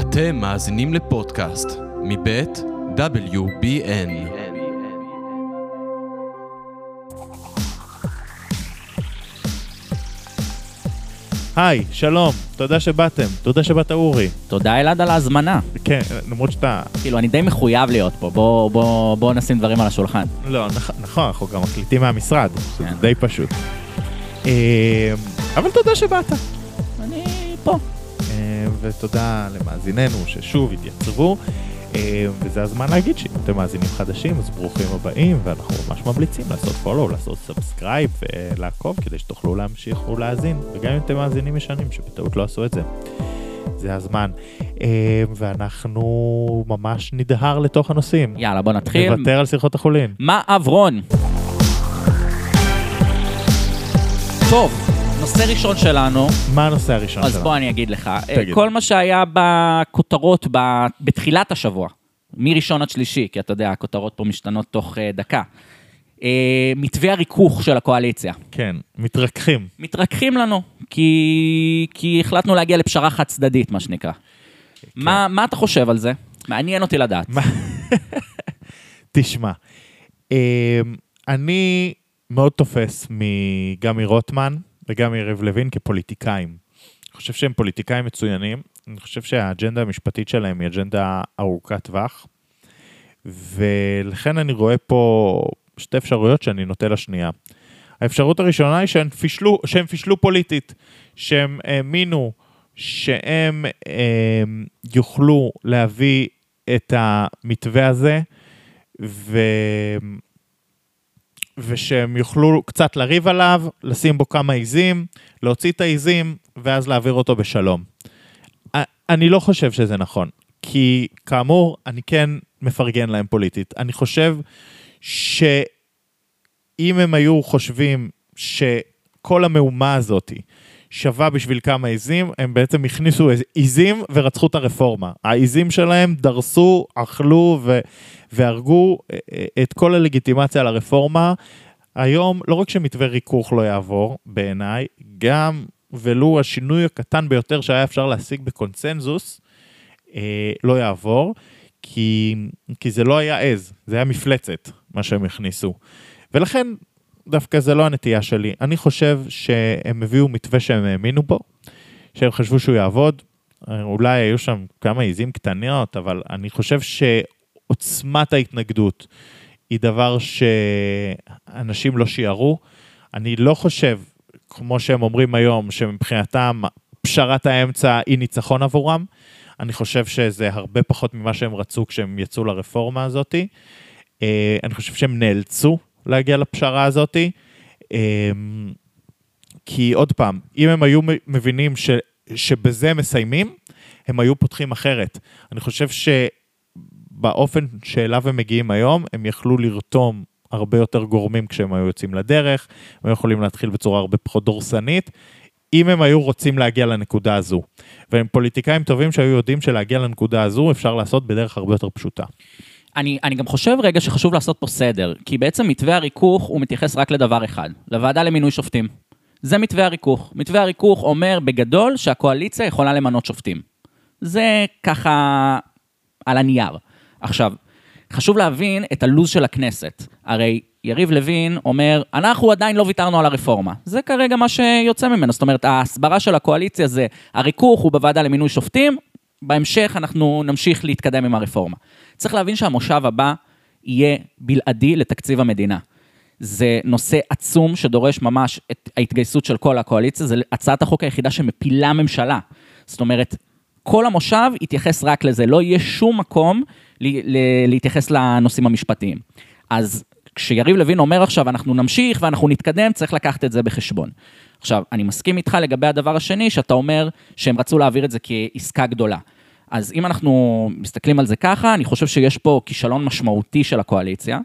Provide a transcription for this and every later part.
אתם מאזינים לפודקאסט מבית WBN. היי, שלום, תודה שבאתם, תודה שבאת אורי. תודה אלעד על ההזמנה. כן, למרות שאתה... כאילו, אני די מחויב להיות פה, בוא, בוא, בוא נשים דברים על השולחן. לא, נכ... נכון, אנחנו גם מקליטים מהמשרד, זה כן. די פשוט. אה, אבל תודה שבאת. אני פה. אה, ותודה למאזיננו ששוב התייצבו. אה, וזה הזמן להגיד שאם אתם מאזינים חדשים אז ברוכים הבאים ואנחנו ממש ממליצים לעשות follow, לעשות subscribe ולעקוב כדי שתוכלו להמשיך ולהאזין וגם אם אתם מאזינים ישנים שבטעות לא עשו את זה. זה הזמן. אה, ואנחנו ממש נדהר לתוך הנושאים. יאללה, בוא נתחיל. נוותר על שיחות החולין. מה אברון? טוב, נושא ראשון שלנו, מה הנושא הראשון אז שלנו? בוא אני אגיד לך. תגיד. כל מה שהיה בכותרות ב- בתחילת השבוע, מראשון עד שלישי, כי אתה יודע, הכותרות פה משתנות תוך אה, דקה. אה, מתווה הריכוך של הקואליציה. כן, מתרככים. מתרככים לנו, כי, כי החלטנו להגיע לפשרה חד צדדית, מה שנקרא. מה, מה אתה חושב על זה? מעניין אותי לדעת. תשמע, אני מאוד תופס גם מרוטמן וגם מיריב לוין כפוליטיקאים. אני חושב שהם פוליטיקאים מצוינים, אני חושב שהאג'נדה המשפטית שלהם היא אג'נדה ארוכת טווח, ולכן אני רואה פה שתי אפשרויות שאני נוטה לשנייה. האפשרות הראשונה היא שהם פישלו, שהם פישלו פוליטית, שהם האמינו שהם הם, יוכלו להביא את המתווה הזה, ו... ושהם יוכלו קצת לריב עליו, לשים בו כמה עיזים, להוציא את העיזים, ואז להעביר אותו בשלום. אני לא חושב שזה נכון, כי כאמור, אני כן מפרגן להם פוליטית. אני חושב שאם הם היו חושבים שכל המהומה הזאת שווה בשביל כמה עיזים, הם בעצם הכניסו עיזים ורצחו את הרפורמה. העיזים שלהם דרסו, אכלו ו... והרגו אה, אה, את כל הלגיטימציה לרפורמה. היום לא רק שמתווה ריכוך לא יעבור, בעיניי, גם ולו השינוי הקטן ביותר שהיה אפשר להשיג בקונצנזוס, אה, לא יעבור, כי, כי זה לא היה עז, זה היה מפלצת, מה שהם הכניסו. ולכן, דווקא זה לא הנטייה שלי. אני חושב שהם הביאו מתווה שהם האמינו בו, שהם חשבו שהוא יעבוד. אולי היו שם כמה עיזים קטנות, אבל אני חושב שעוצמת ההתנגדות היא דבר שאנשים לא שיערו. אני לא חושב, כמו שהם אומרים היום, שמבחינתם פשרת האמצע היא ניצחון עבורם. אני חושב שזה הרבה פחות ממה שהם רצו כשהם יצאו לרפורמה הזאת. אה, אני חושב שהם נאלצו להגיע לפשרה הזאת. אה, כי עוד פעם, אם הם היו מבינים ש, שבזה מסיימים, הם היו פותחים אחרת. אני חושב שבאופן שאליו הם מגיעים היום, הם יכלו לרתום הרבה יותר גורמים כשהם היו יוצאים לדרך, הם יכולים להתחיל בצורה הרבה פחות דורסנית, אם הם היו רוצים להגיע לנקודה הזו. והם פוליטיקאים טובים שהיו יודעים שלהגיע לנקודה הזו אפשר לעשות בדרך הרבה יותר פשוטה. אני, אני גם חושב רגע שחשוב לעשות פה סדר, כי בעצם מתווה הריכוך הוא מתייחס רק לדבר אחד, לוועדה למינוי שופטים. זה מתווה הריכוך. מתווה הריכוך אומר בגדול שהקואליציה יכולה למנות שופטים. זה ככה על הנייר. עכשיו, חשוב להבין את הלו"ז של הכנסת. הרי יריב לוין אומר, אנחנו עדיין לא ויתרנו על הרפורמה. זה כרגע מה שיוצא ממנו. זאת אומרת, ההסברה של הקואליציה זה, הריכוך הוא בוועדה למינוי שופטים, בהמשך אנחנו נמשיך להתקדם עם הרפורמה. צריך להבין שהמושב הבא יהיה בלעדי לתקציב המדינה. זה נושא עצום שדורש ממש את ההתגייסות של כל הקואליציה, זה הצעת החוק היחידה שמפילה ממשלה. זאת אומרת, כל המושב יתייחס רק לזה, לא יהיה שום מקום להתייחס לנושאים המשפטיים. אז כשיריב לוין אומר עכשיו, אנחנו נמשיך ואנחנו נתקדם, צריך לקחת את זה בחשבון. עכשיו, אני מסכים איתך לגבי הדבר השני, שאתה אומר שהם רצו להעביר את זה כעסקה גדולה. אז אם אנחנו מסתכלים על זה ככה, אני חושב שיש פה כישלון משמעותי של הקואליציה.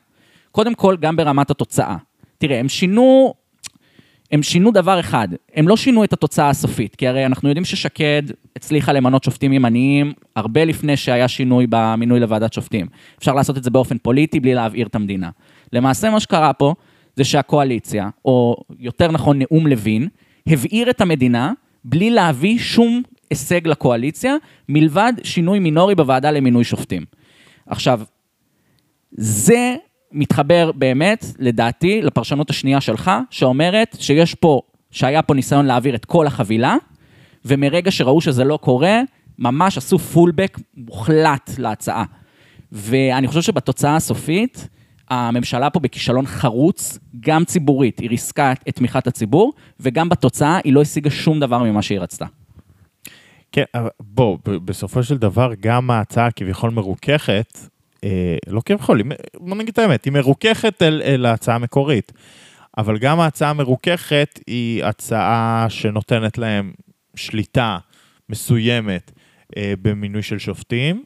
קודם כל, גם ברמת התוצאה. תראה, הם שינו, הם שינו דבר אחד, הם לא שינו את התוצאה הסופית, כי הרי אנחנו יודעים ששקד הצליחה למנות שופטים ימניים הרבה לפני שהיה שינוי במינוי לוועדת שופטים. אפשר לעשות את זה באופן פוליטי בלי להבעיר את המדינה. למעשה מה שקרה פה, זה שהקואליציה, או יותר נכון נאום לוין, הבעיר את המדינה בלי להביא שום הישג לקואליציה, מלבד שינוי מינורי בוועדה למינוי שופטים. עכשיו, זה מתחבר באמת, לדעתי, לפרשנות השנייה שלך, שאומרת שיש פה, שהיה פה ניסיון להעביר את כל החבילה, ומרגע שראו שזה לא קורה, ממש עשו פולבק מוחלט להצעה. ואני חושב שבתוצאה הסופית, הממשלה פה בכישלון חרוץ, גם ציבורית, היא ריסקה את תמיכת הציבור, וגם בתוצאה היא לא השיגה שום דבר ממה שהיא רצתה. כן, אבל בוא, בסופו של דבר, גם ההצעה כביכול מרוככת, אה, לא כביכול, בוא נגיד את האמת, היא מרוככת אל, אל ההצעה המקורית. אבל גם ההצעה המרוככת היא הצעה שנותנת להם שליטה מסוימת אה, במינוי של שופטים,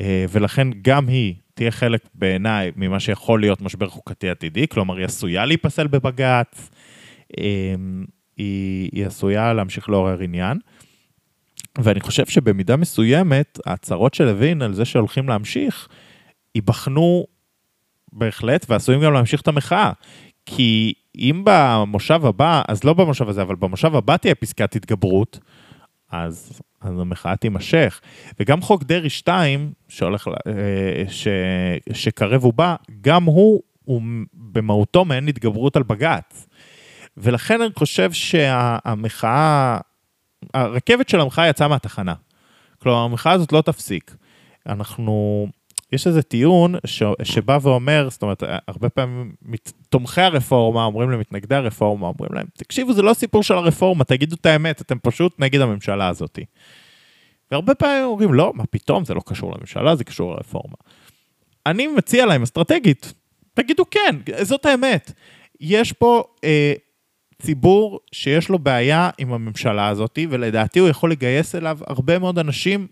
אה, ולכן גם היא תהיה חלק בעיניי ממה שיכול להיות משבר חוקתי עתידי, כלומר היא עשויה להיפסל בבג"ץ, אה, היא, היא עשויה להמשיך לעורר עניין. ואני חושב שבמידה מסוימת, ההצהרות של לוין על זה שהולכים להמשיך, ייבחנו בהחלט, ועשויים גם להמשיך את המחאה. כי אם במושב הבא, אז לא במושב הזה, אבל במושב הבא תהיה פסקת התגברות, אז, אז המחאה תימשך. וגם חוק דרעי 2, שהולך, אה, ש, שקרב ובא, גם הוא, הוא במהותו מעין התגברות על בג"ץ. ולכן אני חושב שהמחאה, הרכבת של המחאה יצאה מהתחנה. כלומר, המחאה הזאת לא תפסיק. אנחנו, יש איזה טיעון ש, שבא ואומר, זאת אומרת, הרבה פעמים מת, תומכי הרפורמה אומרים למתנגדי הרפורמה, אומרים להם, תקשיבו, זה לא סיפור של הרפורמה, תגידו את האמת, אתם פשוט נגד הממשלה הזאת. והרבה פעמים אומרים, לא, מה פתאום, זה לא קשור לממשלה, זה קשור לרפורמה. אני מציע להם אסטרטגית, תגידו כן, זאת האמת. יש פה אה, ציבור שיש לו בעיה עם הממשלה הזאת, ולדעתי הוא יכול לגייס אליו הרבה מאוד אנשים,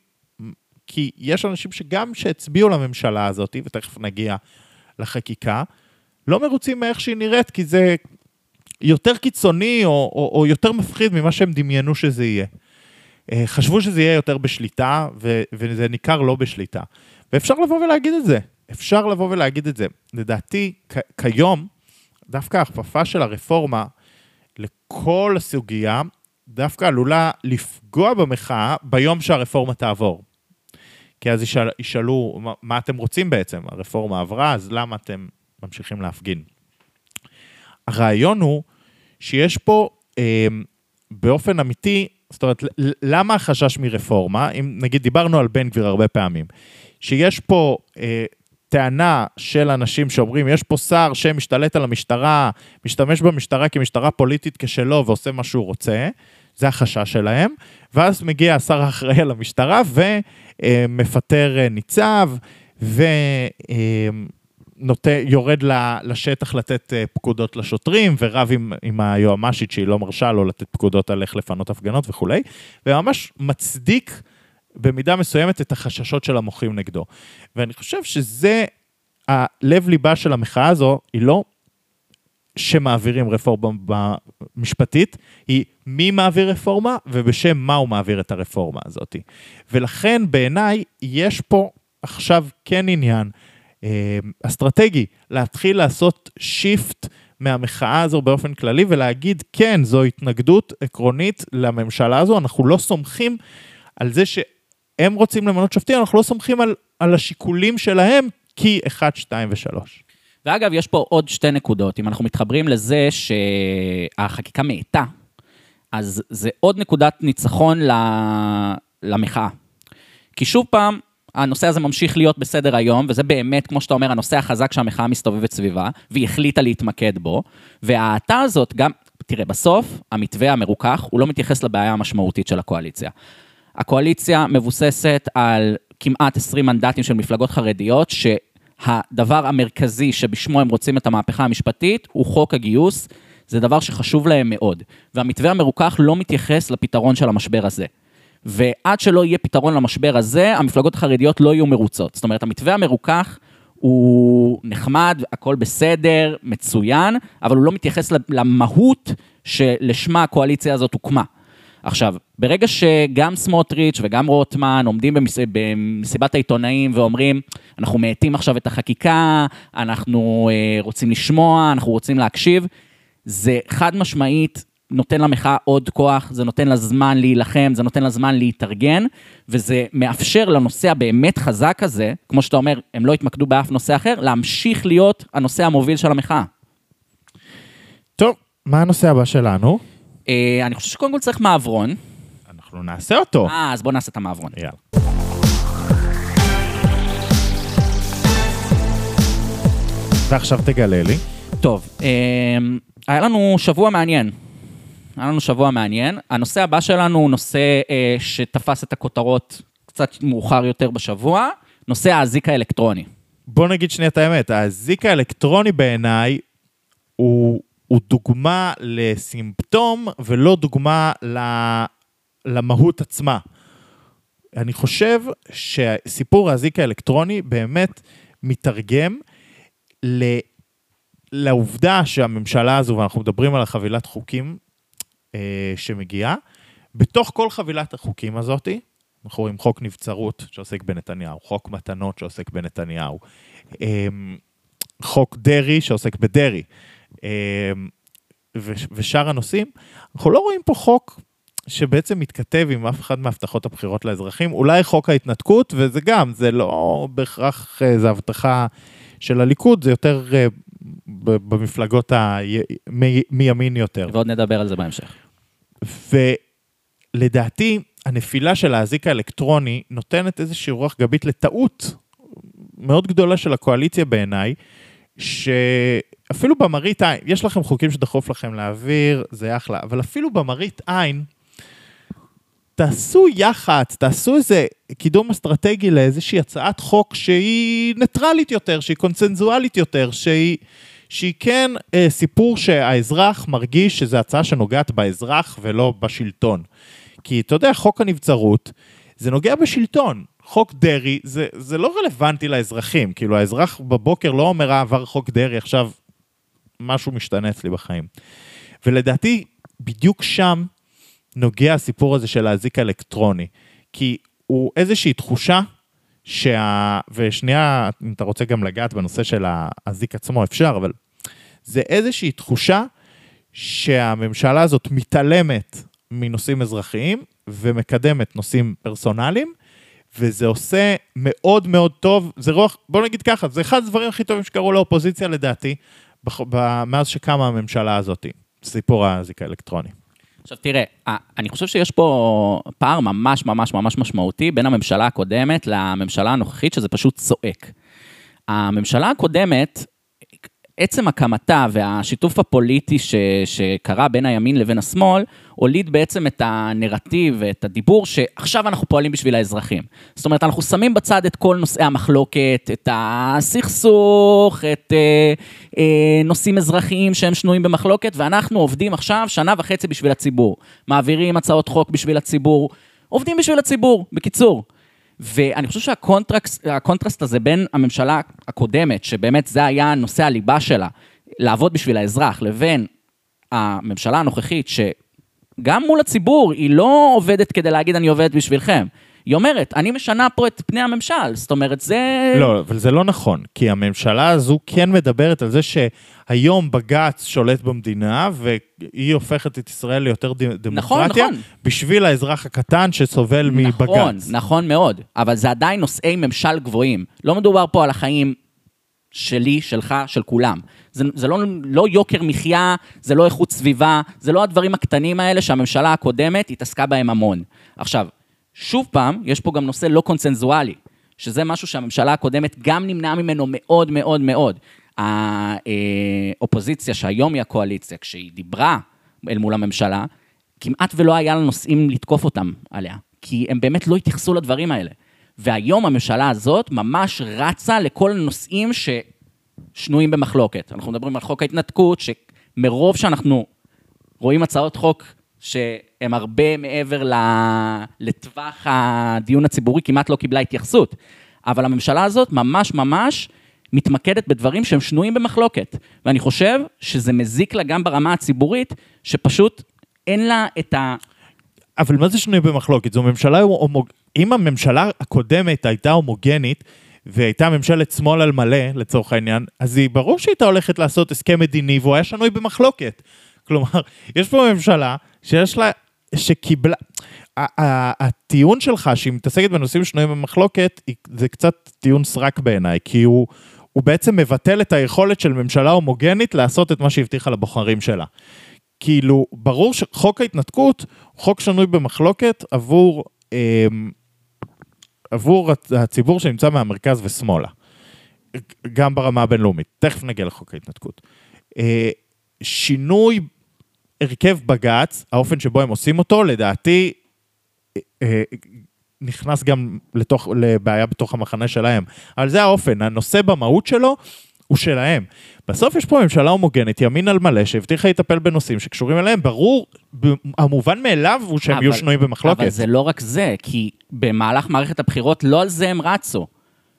כי יש אנשים שגם שהצביעו לממשלה הזאת, ותכף נגיע לחקיקה, לא מרוצים מאיך שהיא נראית, כי זה יותר קיצוני או, או, או יותר מפחיד ממה שהם דמיינו שזה יהיה. אה, חשבו שזה יהיה יותר בשליטה, ו, וזה ניכר לא בשליטה. ואפשר לבוא ולהגיד את זה. אפשר לבוא ולהגיד את זה. לדעתי, כיום, דווקא ההכפפה של הרפורמה לכל הסוגיה, דווקא עלולה לפגוע במחאה ביום שהרפורמה תעבור. כי אז ישאל, ישאלו, מה, אתם רוצים בעצם? הרפורמה עברה, אז למה אתם ממשיכים להפגין? הרעיון הוא שיש פה אה, באופן אמיתי, זאת אומרת, למה החשש מרפורמה? אם נגיד דיברנו על בן גביר הרבה פעמים, שיש פה אה, טענה של אנשים שאומרים, יש פה שר שמשתלט על המשטרה, משתמש במשטרה כמשטרה פוליטית כשלו ועושה מה שהוא רוצה, זה החשש שלהם, ואז מגיע השר האחראי על המשטרה ומפטר אה, ניצב, ויורד לשטח לתת אה, פקודות לשוטרים, ורב עם, עם היועמ"שית שהיא לא מרשה לו לתת פקודות על איך לפנות הפגנות וכולי, וממש מצדיק במידה מסוימת את החששות של המוחים נגדו. ואני חושב שזה הלב ליבה של המחאה הזו, היא לא שמעבירים רפורמה משפטית, היא מי מעביר רפורמה ובשם מה הוא מעביר את הרפורמה הזאת. ולכן בעיניי יש פה עכשיו כן עניין אה, אסטרטגי להתחיל לעשות שיפט מהמחאה הזו באופן כללי ולהגיד כן, זו התנגדות עקרונית לממשלה הזו, אנחנו לא סומכים על זה שהם רוצים למנות שופטים, אנחנו לא סומכים על, על השיקולים שלהם כי 1, 2 ו-3. ואגב, יש פה עוד שתי נקודות. אם אנחנו מתחברים לזה שהחקיקה מאטה, אז זה עוד נקודת ניצחון למחאה. כי שוב פעם, הנושא הזה ממשיך להיות בסדר היום, וזה באמת, כמו שאתה אומר, הנושא החזק שהמחאה מסתובבת סביבה, והיא החליטה להתמקד בו, וההאטה הזאת גם, תראה, בסוף, המתווה המרוכך, הוא לא מתייחס לבעיה המשמעותית של הקואליציה. הקואליציה מבוססת על כמעט 20 מנדטים של מפלגות חרדיות, ש... הדבר המרכזי שבשמו הם רוצים את המהפכה המשפטית הוא חוק הגיוס, זה דבר שחשוב להם מאוד. והמתווה המרוכך לא מתייחס לפתרון של המשבר הזה. ועד שלא יהיה פתרון למשבר הזה, המפלגות החרדיות לא יהיו מרוצות. זאת אומרת, המתווה המרוכך הוא נחמד, הכל בסדר, מצוין, אבל הוא לא מתייחס למהות שלשמה הקואליציה הזאת הוקמה. עכשיו, ברגע שגם סמוטריץ' וגם רוטמן עומדים במס... במסיבת העיתונאים ואומרים, אנחנו מאטים עכשיו את החקיקה, אנחנו אה, רוצים לשמוע, אנחנו רוצים להקשיב, זה חד משמעית נותן למחאה עוד כוח, זה נותן לה זמן להילחם, זה נותן לה זמן להתארגן, וזה מאפשר לנושא הבאמת חזק הזה, כמו שאתה אומר, הם לא התמקדו באף נושא אחר, להמשיך להיות הנושא המוביל של המחאה. טוב, מה הנושא הבא שלנו? אה, אני חושב שקודם כל צריך מעברון. אנחנו נעשה אותו. אה, אז בוא נעשה את המעברון. יאללה. ועכשיו תגלה לי. טוב, אה, היה לנו שבוע מעניין. היה לנו שבוע מעניין. הנושא הבא שלנו הוא נושא אה, שתפס את הכותרות קצת מאוחר יותר בשבוע, נושא האזיק האלקטרוני. בוא נגיד שנייה את האמת, האזיק האלקטרוני בעיניי הוא, הוא דוגמה לסימפטום ולא דוגמה למהות עצמה. אני חושב שסיפור האזיק האלקטרוני באמת מתרגם ל, לעובדה שהממשלה הזו, ואנחנו מדברים על החבילת חוקים אה, שמגיעה, בתוך כל חבילת החוקים הזאתי, אנחנו רואים חוק נבצרות שעוסק בנתניהו, חוק מתנות שעוסק בנתניהו, אמ, חוק דרעי שעוסק בדרעי, וש- ושאר הנושאים, אנחנו לא רואים פה חוק שבעצם מתכתב עם אף אחד מהבטחות הבחירות לאזרחים, אולי חוק ההתנתקות, וזה גם, זה לא בהכרח, אה, זה הבטחה של הליכוד, זה יותר אה, במפלגות ה... מימין יותר. ועוד נדבר על זה בהמשך. ולדעתי, הנפילה של האזיק האלקטרוני נותנת איזושהי רוח גבית לטעות מאוד גדולה של הקואליציה בעיניי, שאפילו במראית עין, יש לכם חוקים שדחוף לכם להעביר, זה אחלה, אבל אפילו במראית עין, תעשו יח"צ, תעשו איזה קידום אסטרטגי לאיזושהי הצעת חוק שהיא ניטרלית יותר, שהיא קונצנזואלית יותר, שהיא, שהיא כן אה, סיפור שהאזרח מרגיש שזו הצעה שנוגעת באזרח ולא בשלטון. כי אתה יודע, חוק הנבצרות, זה נוגע בשלטון. חוק דרעי, זה, זה לא רלוונטי לאזרחים. כאילו, האזרח בבוקר לא אומר, אה, עבר חוק דרעי, עכשיו משהו משתנה אצלי בחיים. ולדעתי, בדיוק שם נוגע הסיפור הזה של האזיק האלקטרוני. כי הוא איזושהי תחושה שה... ושנייה, אם אתה רוצה גם לגעת בנושא של האזיק עצמו, אפשר, אבל זה איזושהי תחושה שהממשלה הזאת מתעלמת מנושאים אזרחיים ומקדמת נושאים פרסונליים, וזה עושה מאוד מאוד טוב, זה רוח, בוא נגיד ככה, זה אחד הדברים הכי טובים שקרו לאופוזיציה לדעתי, מאז שקמה הממשלה הזאת, סיפור האזיק האלקטרוני. עכשיו תראה, אני חושב שיש פה פער ממש ממש ממש משמעותי בין הממשלה הקודמת לממשלה הנוכחית, שזה פשוט צועק. הממשלה הקודמת, עצם הקמתה והשיתוף הפוליטי ש, שקרה בין הימין לבין השמאל, הוליד בעצם את הנרטיב ואת הדיבור שעכשיו אנחנו פועלים בשביל האזרחים. זאת אומרת, אנחנו שמים בצד את כל נושאי המחלוקת, את הסכסוך, את אה, אה, נושאים אזרחיים שהם שנויים במחלוקת, ואנחנו עובדים עכשיו שנה וחצי בשביל הציבור. מעבירים הצעות חוק בשביל הציבור, עובדים בשביל הציבור, בקיצור. ואני חושב שהקונטרסט הזה בין הממשלה הקודמת, שבאמת זה היה נושא הליבה שלה, לעבוד בשביל האזרח, לבין הממשלה הנוכחית, שגם מול הציבור היא לא עובדת כדי להגיד אני עובדת בשבילכם. היא אומרת, אני משנה פה את פני הממשל, זאת אומרת, זה... לא, אבל זה לא נכון, כי הממשלה הזו כן מדברת על זה שהיום בג"ץ שולט במדינה, והיא הופכת את ישראל ליותר ד- דמוקרטיה, נכון. בשביל האזרח הקטן שסובל נכון, מבג"ץ. נכון מאוד, אבל זה עדיין נושאי ממשל גבוהים. לא מדובר פה על החיים שלי, שלך, של כולם. זה, זה לא, לא יוקר מחיה, זה לא איכות סביבה, זה לא הדברים הקטנים האלה שהממשלה הקודמת התעסקה בהם המון. עכשיו, שוב פעם, יש פה גם נושא לא קונצנזואלי, שזה משהו שהממשלה הקודמת גם נמנעה ממנו מאוד מאוד מאוד. האופוזיציה, שהיום היא הקואליציה, כשהיא דיברה אל מול הממשלה, כמעט ולא היה לה נושאים לתקוף אותם עליה, כי הם באמת לא התייחסו לדברים האלה. והיום הממשלה הזאת ממש רצה לכל הנושאים ששנויים במחלוקת. אנחנו מדברים על חוק ההתנתקות, שמרוב שאנחנו רואים הצעות חוק שהן הרבה מעבר לטווח הדיון הציבורי, כמעט לא קיבלה התייחסות. אבל הממשלה הזאת ממש ממש מתמקדת בדברים שהם שנויים במחלוקת. ואני חושב שזה מזיק לה גם ברמה הציבורית, שפשוט אין לה את ה... אבל מה זה שנוי במחלוקת? זו ממשלה הומוג... אם הממשלה הקודמת הייתה הומוגנית, והייתה ממשלת שמאל על מלא, לצורך העניין, אז היא ברור שהיא הייתה הולכת לעשות הסכם מדיני, והוא היה שנוי במחלוקת. כלומר, יש פה ממשלה שיש לה, שקיבלה... הטיעון שלך שהיא מתעסקת בנושאים שנויים במחלוקת, זה קצת טיעון סרק בעיניי, כי הוא, הוא בעצם מבטל את היכולת של ממשלה הומוגנית לעשות את מה שהבטיחה לבוחרים שלה. כאילו, ברור שחוק ההתנתקות הוא חוק שנוי במחלוקת עבור, אמ, עבור הצ- הציבור שנמצא מהמרכז ושמאלה. גם ברמה הבינלאומית. תכף נגיע לחוק ההתנתקות. אה, שינוי הרכב בג"ץ, האופן שבו הם עושים אותו, לדעתי, אה, אה, נכנס גם לתוך, לבעיה בתוך המחנה שלהם. אבל זה האופן, הנושא במהות שלו הוא שלהם. בסוף יש פה ממשלה הומוגנית, ימין על מלא, שהבטיחה לטפל בנושאים שקשורים אליהם. ברור, המובן מאליו הוא שהם יהיו אבל- שנויים במחלוקת. אבל זה לא רק זה, כי במהלך מערכת הבחירות לא על זה הם רצו.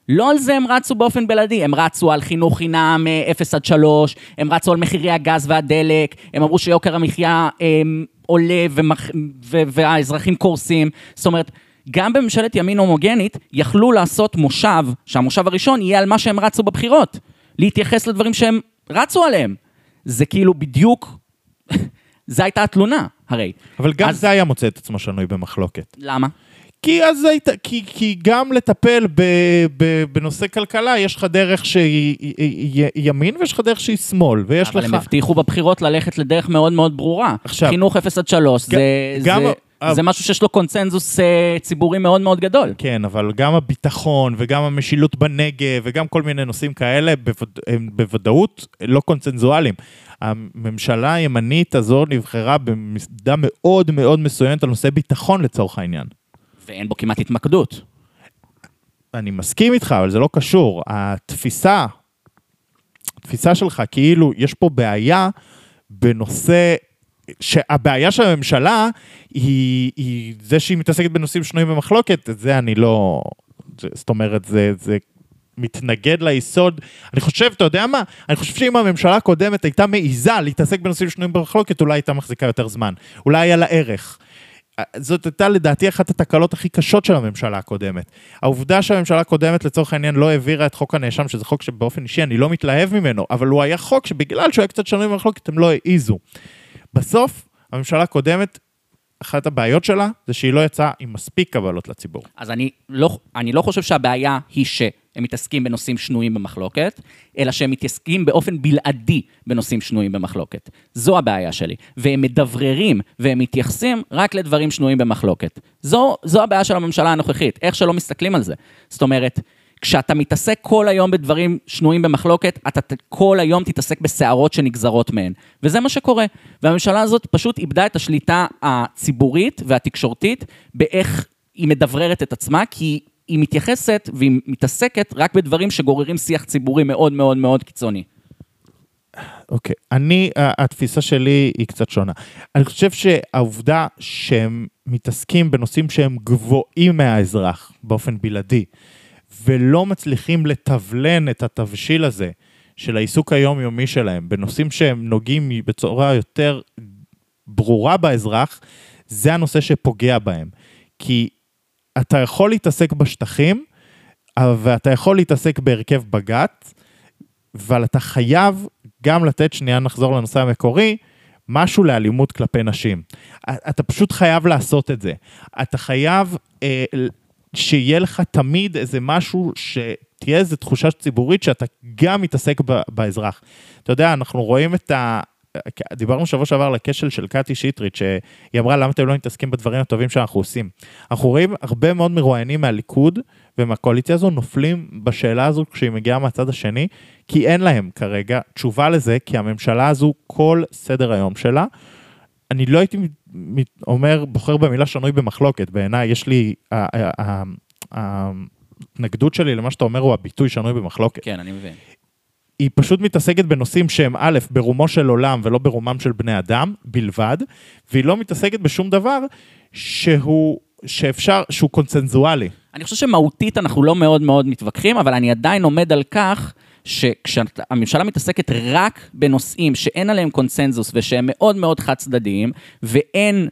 לא על זה הם רצו באופן בלעדי, הם רצו על חינוך חינם אה, 0 עד 3, הם רצו על מחירי הגז והדלק, הם אמרו שיוקר המחיה אה, עולה ומח... ו... והאזרחים קורסים. זאת אומרת, גם בממשלת ימין הומוגנית יכלו לעשות מושב, שהמושב הראשון יהיה על מה שהם רצו בבחירות. להתייחס לדברים שהם רצו עליהם. זה כאילו בדיוק, זו הייתה התלונה, הרי. אבל גם אז- זה היה מוצא את עצמו שנוי במחלוקת. למה? כי אז היית, כי, כי גם לטפל ב, ב, בנושא כלכלה, יש לך דרך שהיא היא- היא- היא ימין ויש לך דרך שהיא שמאל, ויש אבל לך... הם הבטיחו בבחירות ללכת לדרך מאוד מאוד ברורה. עכשיו- חינוך 0 עד 3, זה, גם- זה, זה משהו שיש לו קונצנזוס אה, ציבורי מאוד מאוד גדול. כן, אבל גם הביטחון וגם המשילות בנגב וגם כל מיני נושאים כאלה בווד... הם בוודאות לא קונצנזואליים. הממשלה הימנית הזו נבחרה במידה מאוד מאוד מסוימת על נושא ביטחון לצורך העניין. ואין בו כמעט התמקדות. אני מסכים איתך, אבל זה לא קשור. התפיסה, התפיסה שלך כאילו יש פה בעיה בנושא, שהבעיה של הממשלה היא, היא זה שהיא מתעסקת בנושאים שנויים במחלוקת, את זה אני לא... זאת אומרת, זה, זה מתנגד ליסוד. אני חושב, אתה יודע מה? אני חושב שאם הממשלה הקודמת הייתה מעיזה להתעסק בנושאים שנויים במחלוקת, אולי הייתה מחזיקה יותר זמן. אולי היה לה ערך. זאת הייתה לדעתי אחת התקלות הכי קשות של הממשלה הקודמת. העובדה שהממשלה הקודמת לצורך העניין לא העבירה את חוק הנאשם, שזה חוק שבאופן אישי אני לא מתלהב ממנו, אבל הוא היה חוק שבגלל שהוא היה קצת שנוי במחלוקת הם לא העיזו. בסוף, הממשלה הקודמת, אחת הבעיות שלה זה שהיא לא יצאה עם מספיק קבלות לציבור. אז אני לא, אני לא חושב שהבעיה היא שהם מתעסקים בנושאים שנויים במחלוקת, אלא שהם מתעסקים באופן בלעדי בנושאים שנויים במחלוקת. זו הבעיה שלי. והם מדבררים והם מתייחסים רק לדברים שנויים במחלוקת. זו, זו הבעיה של הממשלה הנוכחית, איך שלא מסתכלים על זה. זאת אומרת, כשאתה מתעסק כל היום בדברים שנויים במחלוקת, אתה כל היום תתעסק בסערות שנגזרות מהן. וזה מה שקורה. והממשלה הזאת פשוט איבדה את השליטה הציבורית והתקשורתית באיך היא מדבררת את עצמה, כי היא מתייחסת והיא מתעסקת רק בדברים שגוררים שיח ציבורי מאוד מאוד מאוד קיצוני. אוקיי, אני, ה- התפיסה שלי היא קצת שונה. אני חושב שהעובדה שהם מתעסקים בנושאים שהם גבוהים מהאזרח באופן בלעדי, ולא מצליחים לתבלן את התבשיל הזה של העיסוק היומיומי שלהם בנושאים שהם נוגעים בצורה יותר ברורה באזרח, זה הנושא שפוגע בהם. כי אתה יכול להתעסק בשטחים, ואתה יכול להתעסק בהרכב בג"ץ, אבל אתה חייב גם לתת, שנייה נחזור לנושא המקורי, משהו לאלימות כלפי נשים. אתה פשוט חייב לעשות את זה. אתה חייב אה, שיהיה לך תמיד איזה משהו, שתהיה איזו תחושה ציבורית שאתה גם מתעסק ב- באזרח. אתה יודע, אנחנו רואים את ה... דיברנו שבוע שעבר על הכשל של קטי שטרית, שהיא אמרה למה אתם לא מתעסקים בדברים הטובים שאנחנו עושים. אנחנו רואים הרבה מאוד מרואיינים מהליכוד ומהקואליציה הזו נופלים בשאלה הזו כשהיא מגיעה מהצד השני, כי אין להם כרגע תשובה לזה, כי הממשלה הזו, כל סדר היום שלה, אני לא הייתי אומר, בוחר במילה שנוי במחלוקת, בעיניי יש לי, ההתנגדות שלי למה שאתה אומר הוא הביטוי שנוי במחלוקת. כן, אני מבין. היא פשוט מתעסקת בנושאים שהם א', ברומו של עולם ולא ברומם של בני אדם בלבד, והיא לא מתעסקת בשום דבר שהוא, שאפשר, שהוא קונצנזואלי. אני חושב שמהותית אנחנו לא מאוד מאוד מתווכחים, אבל אני עדיין עומד על כך שכשהממשלה מתעסקת רק בנושאים שאין עליהם קונסנזוס ושהם מאוד מאוד חד צדדיים, ואין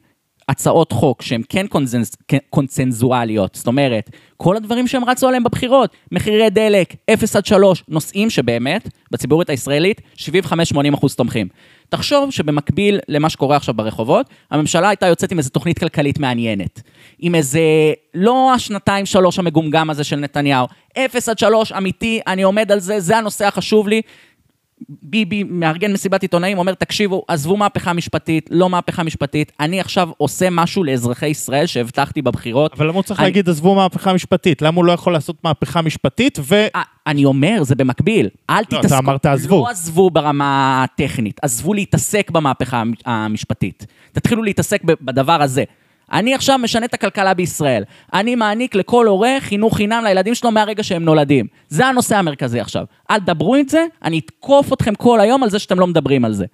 הצעות חוק שהן כן קונצנז, כן קונצנזואליות, זאת אומרת, כל הדברים שהם רצו עליהם בבחירות, מחירי דלק, 0 עד 3, נושאים שבאמת, בציבורית הישראלית, 75-80 אחוז תומכים. תחשוב שבמקביל למה שקורה עכשיו ברחובות, הממשלה הייתה יוצאת עם איזו תוכנית כלכלית מעניינת. עם איזה, לא השנתיים שלוש המגומגם הזה של נתניהו, אפס עד שלוש אמיתי, אני עומד על זה, זה הנושא החשוב לי. ביבי מארגן מסיבת עיתונאים, אומר, תקשיבו, עזבו מהפכה משפטית, לא מהפכה משפטית, אני עכשיו עושה משהו לאזרחי ישראל שהבטחתי בבחירות. אבל למה הוא צריך אני- להגיד, עזבו מהפכה משפטית? למה הוא לא יכול לעשות מהפכה משפטית ו... אה, אני אומר, זה במקביל. אל לא, תתעסקו. אתה אמרת עזבו. לא עזבו ברמה הטכנית, עזבו להתעסק במהפכה המ- המשפטית. תתחילו להתעסק בדבר הזה. אני עכשיו משנה את הכלכלה בישראל. אני מעניק לכל הורה חינוך חינם לילדים שלו מהרגע שהם נולדים. זה הנושא המרכזי עכשיו. אל תדברו את זה, אני אתקוף אתכם כל היום על זה שאתם לא מדברים על זה.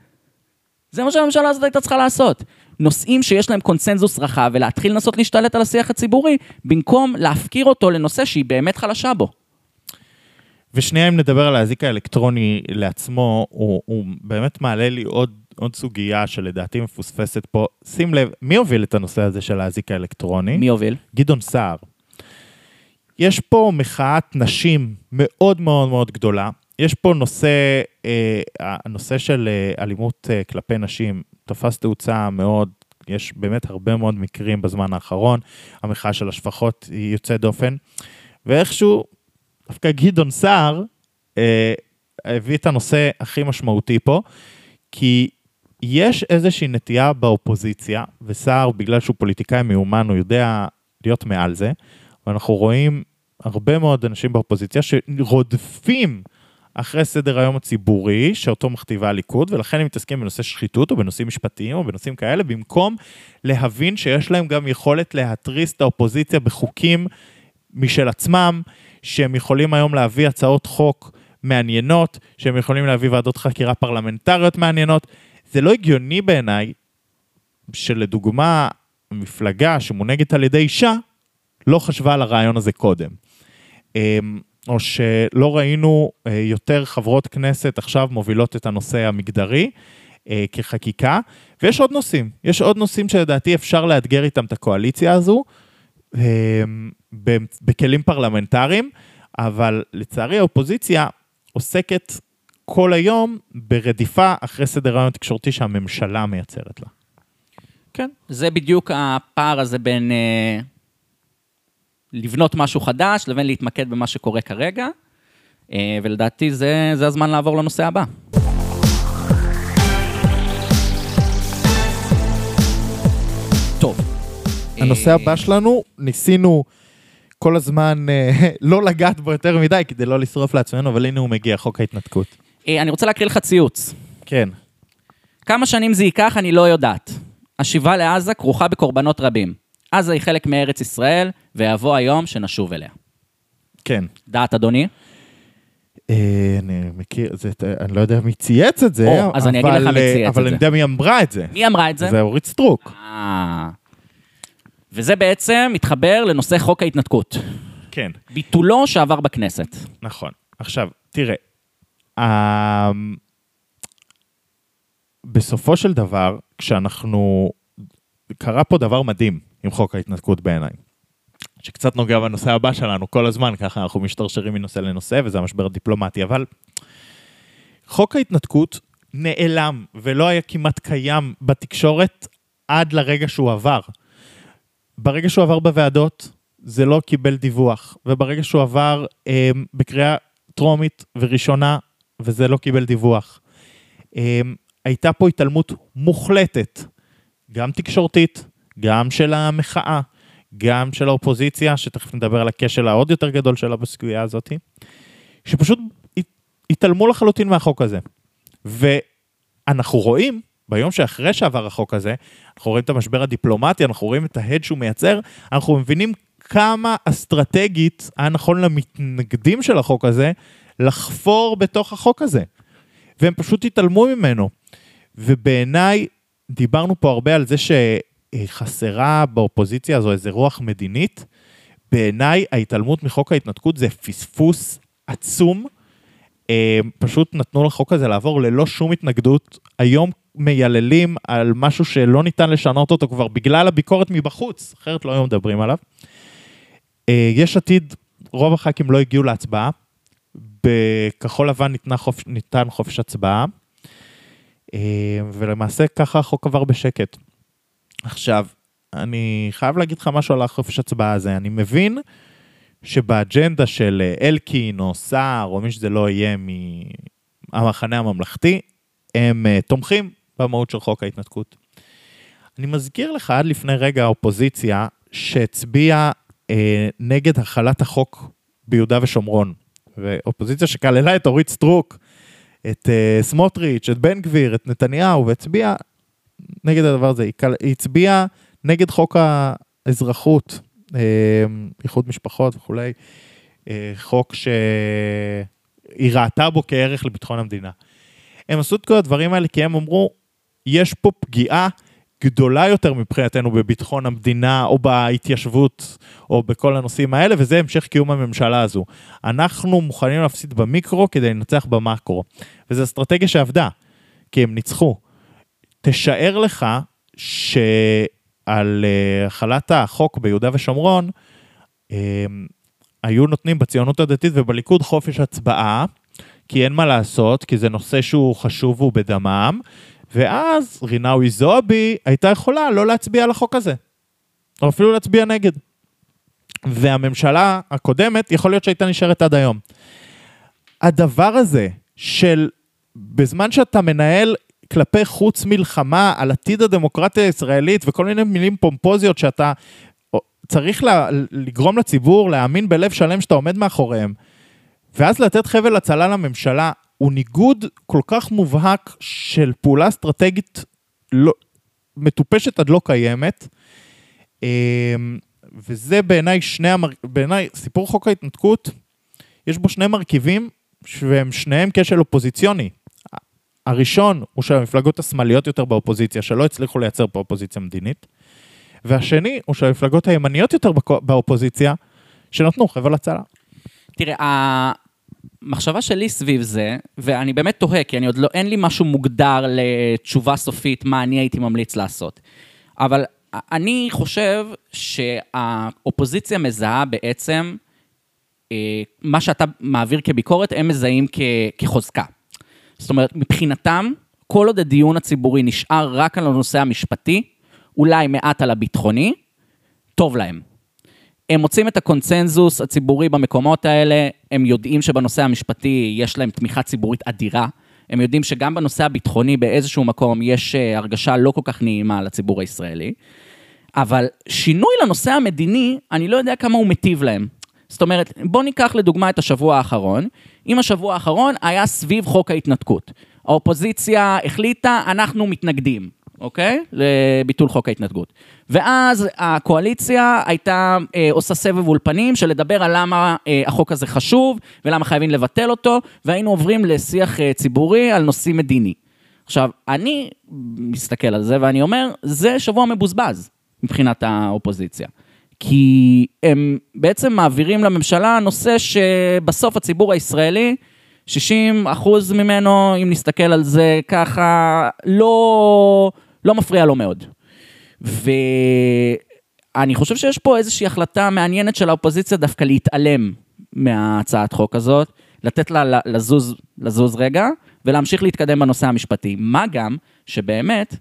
זה מה שהממשלה הזאת הייתה צריכה לעשות. נושאים שיש להם קונסנזוס רחב ולהתחיל לנסות להשתלט על השיח הציבורי, במקום להפקיר אותו לנושא שהיא באמת חלשה בו. ושנייה, אם נדבר על האזיק האלקטרוני לעצמו, הוא, הוא באמת מעלה לי עוד, עוד סוגיה שלדעתי מפוספסת פה. שים לב, מי הוביל את הנושא הזה של האזיק האלקטרוני? מי הוביל? גדעון סער. יש פה מחאת נשים מאוד מאוד מאוד גדולה. יש פה נושא, אה, הנושא של אה, אלימות אה, כלפי נשים תפס תאוצה מאוד, יש באמת הרבה מאוד מקרים בזמן האחרון. המחאה של השפחות היא יוצאת דופן. ואיכשהו, דווקא גדעון סער אה, הביא את הנושא הכי משמעותי פה, כי יש איזושהי נטייה באופוזיציה, וסער, בגלל שהוא פוליטיקאי מיומן, הוא יודע להיות מעל זה, ואנחנו רואים הרבה מאוד אנשים באופוזיציה שרודפים אחרי סדר היום הציבורי שאותו מכתיבה הליכוד, ולכן הם מתעסקים בנושא שחיתות או בנושאים משפטיים או בנושאים כאלה, במקום להבין שיש להם גם יכולת להתריס את האופוזיציה בחוקים משל עצמם, שהם יכולים היום להביא הצעות חוק מעניינות, שהם יכולים להביא ועדות חקירה פרלמנטריות מעניינות. זה לא הגיוני בעיניי שלדוגמה, מפלגה שמונהגת על ידי אישה, לא חשבה על הרעיון הזה קודם. אמ, או שלא ראינו אה, יותר חברות כנסת עכשיו מובילות את הנושא המגדרי אה, כחקיקה, ויש עוד נושאים, יש עוד נושאים שלדעתי אפשר לאתגר איתם את הקואליציה הזו, אמ, בכלים פרלמנטריים, אבל לצערי האופוזיציה עוסקת כל היום ברדיפה אחרי סדר היום התקשורתי שהממשלה מייצרת לה. כן. זה בדיוק הפער הזה בין אה, לבנות משהו חדש לבין להתמקד במה שקורה כרגע, אה, ולדעתי זה, זה הזמן לעבור לנושא הבא. טוב. הנושא אה, הבא שלנו, ניסינו כל הזמן אה, לא לגעת בו יותר מדי כדי לא לשרוף לעצמנו, אבל הנה הוא מגיע, חוק ההתנתקות. אה, אני רוצה להקריא לך ציוץ. כן. כמה שנים זה ייקח, אני לא יודעת. השיבה לעזה כרוכה בקורבנות רבים. עזה היא חלק מארץ ישראל, ויבוא היום שנשוב אליה. כן. דעת אדוני? אה, אני מכיר, זה, אני לא יודע מי צייץ את זה, או, אז אני אגיד אבל, לך מי אה, צייץ את אבל זה. אני יודע מי אמרה את זה. מי אמרה את זה? זה אורית סטרוק. אה. וזה בעצם מתחבר לנושא חוק ההתנתקות. כן, ביטולו שעבר בכנסת. נכון. עכשיו, תראה. בסופו של דבר, כשאנחנו... קרה פה דבר מדהים עם חוק ההתנתקות בעיניי. שקצת נוגע בנושא הבא שלנו כל הזמן, ככה אנחנו משתרשרים מנושא לנושא, וזה המשבר הדיפלומטי, אבל חוק ההתנתקות נעלם ולא היה כמעט קיים בתקשורת עד לרגע שהוא עבר. ברגע שהוא עבר בוועדות, זה לא קיבל דיווח, וברגע שהוא עבר אה, בקריאה טרומית וראשונה, וזה לא קיבל דיווח. אה, הייתה פה התעלמות מוחלטת, גם תקשורתית, גם של המחאה, גם של האופוזיציה, שתכף נדבר על הכשל העוד יותר גדול שלה בסוגיה הזאת, שפשוט הת- התעלמו לחלוטין מהחוק הזה. ואנחנו רואים, ביום שאחרי שעבר החוק הזה, אנחנו רואים את המשבר הדיפלומטי, אנחנו רואים את ההד שהוא מייצר, אנחנו מבינים כמה אסטרטגית היה נכון למתנגדים של החוק הזה לחפור בתוך החוק הזה. והם פשוט התעלמו ממנו. ובעיניי, דיברנו פה הרבה על זה שחסרה באופוזיציה הזו איזה רוח מדינית. בעיניי, ההתעלמות מחוק ההתנתקות זה פספוס עצום. אה, פשוט נתנו לחוק הזה לעבור ללא שום התנגדות. היום מייללים על משהו שלא ניתן לשנות אותו כבר בגלל הביקורת מבחוץ, אחרת לא היו מדברים עליו. אה, יש עתיד, רוב הח"כים לא הגיעו להצבעה. בכחול לבן ניתנה חופ... ניתן חופש הצבעה. אה, ולמעשה ככה החוק עבר בשקט. עכשיו, אני חייב להגיד לך משהו על החופש הצבעה הזה. אני מבין שבאג'נדה של אה, אלקין או סער או מי שזה לא יהיה מהמחנה הממלכתי, הם uh, תומכים במהות של חוק ההתנתקות. אני מזכיר לך עד לפני רגע האופוזיציה שהצביעה uh, נגד החלת החוק ביהודה ושומרון. ואופוזיציה שכללה את אורית סטרוק, את uh, סמוטריץ', את בן גביר, את נתניהו, והצביעה נגד הדבר הזה. היא, הצביעה נגד חוק האזרחות, אה, איחוד משפחות וכולי, אה, חוק שהיא ראתה בו כערך לביטחון המדינה. הם עשו את כל הדברים האלה כי הם אמרו, יש פה פגיעה גדולה יותר מבחינתנו בביטחון המדינה או בהתיישבות או בכל הנושאים האלה, וזה המשך קיום הממשלה הזו. אנחנו מוכנים להפסיד במיקרו כדי לנצח במקרו. וזו אסטרטגיה שעבדה, כי הם ניצחו. תשאר לך שעל החלת החוק ביהודה ושומרון, um, היו נותנים בציונות הדתית ובליכוד חופש הצבעה, כי אין מה לעשות, כי זה נושא שהוא חשוב והוא בדמם, ואז רינאוי זועבי הייתה יכולה לא להצביע על החוק הזה, או אפילו להצביע נגד. והממשלה הקודמת, יכול להיות שהייתה נשארת עד היום. הדבר הזה של בזמן שאתה מנהל כלפי חוץ מלחמה על עתיד הדמוקרטיה הישראלית וכל מיני מילים פומפוזיות שאתה צריך לה, לגרום לציבור להאמין בלב שלם שאתה עומד מאחוריהם, ואז לתת חבל הצלה לממשלה, הוא ניגוד כל כך מובהק של פעולה אסטרטגית לא, מטופשת עד לא קיימת. אמ, וזה בעיניי שני, המר... בעיניי סיפור חוק ההתנתקות, יש בו שני מרכיבים והם שניהם כשל אופוזיציוני. הראשון הוא של המפלגות השמאליות יותר באופוזיציה, שלא הצליחו לייצר פה אופוזיציה מדינית, והשני הוא של המפלגות הימניות יותר באופוזיציה, שנתנו חבל הצלה. תראה, המחשבה שלי סביב זה, ואני באמת תוהה, כי אני עוד לא, אין לי משהו מוגדר לתשובה סופית מה אני הייתי ממליץ לעשות. אבל אני חושב שהאופוזיציה מזהה בעצם, אה, מה שאתה מעביר כביקורת, הם מזהים כ, כחוזקה. זאת אומרת, מבחינתם, כל עוד הדיון הציבורי נשאר רק על הנושא המשפטי, אולי מעט על הביטחוני, טוב להם. הם מוצאים את הקונצנזוס הציבורי במקומות האלה, הם יודעים שבנושא המשפטי יש להם תמיכה ציבורית אדירה, הם יודעים שגם בנושא הביטחוני באיזשהו מקום יש אה, הרגשה לא כל כך נעימה לציבור הישראלי, אבל שינוי לנושא המדיני, אני לא יודע כמה הוא מטיב להם. זאת אומרת, בואו ניקח לדוגמה את השבוע האחרון. אם השבוע האחרון היה סביב חוק ההתנתקות. האופוזיציה החליטה, אנחנו מתנגדים. אוקיי? לביטול חוק ההתנתקות. ואז הקואליציה הייתה אה, עושה סבב אולפנים של לדבר על למה אה, החוק הזה חשוב ולמה חייבים לבטל אותו, והיינו עוברים לשיח אה, ציבורי על נושאים מדיני. עכשיו, אני מסתכל על זה ואני אומר, זה שבוע מבוזבז מבחינת האופוזיציה. כי הם בעצם מעבירים לממשלה נושא שבסוף הציבור הישראלי, 60 אחוז ממנו, אם נסתכל על זה ככה, לא, לא מפריע לו מאוד. ואני חושב שיש פה איזושהי החלטה מעניינת של האופוזיציה דווקא להתעלם מהצעת חוק הזאת, לתת לה לזוז, לזוז רגע, ולהמשיך להתקדם בנושא המשפטי. מה גם שבאמת,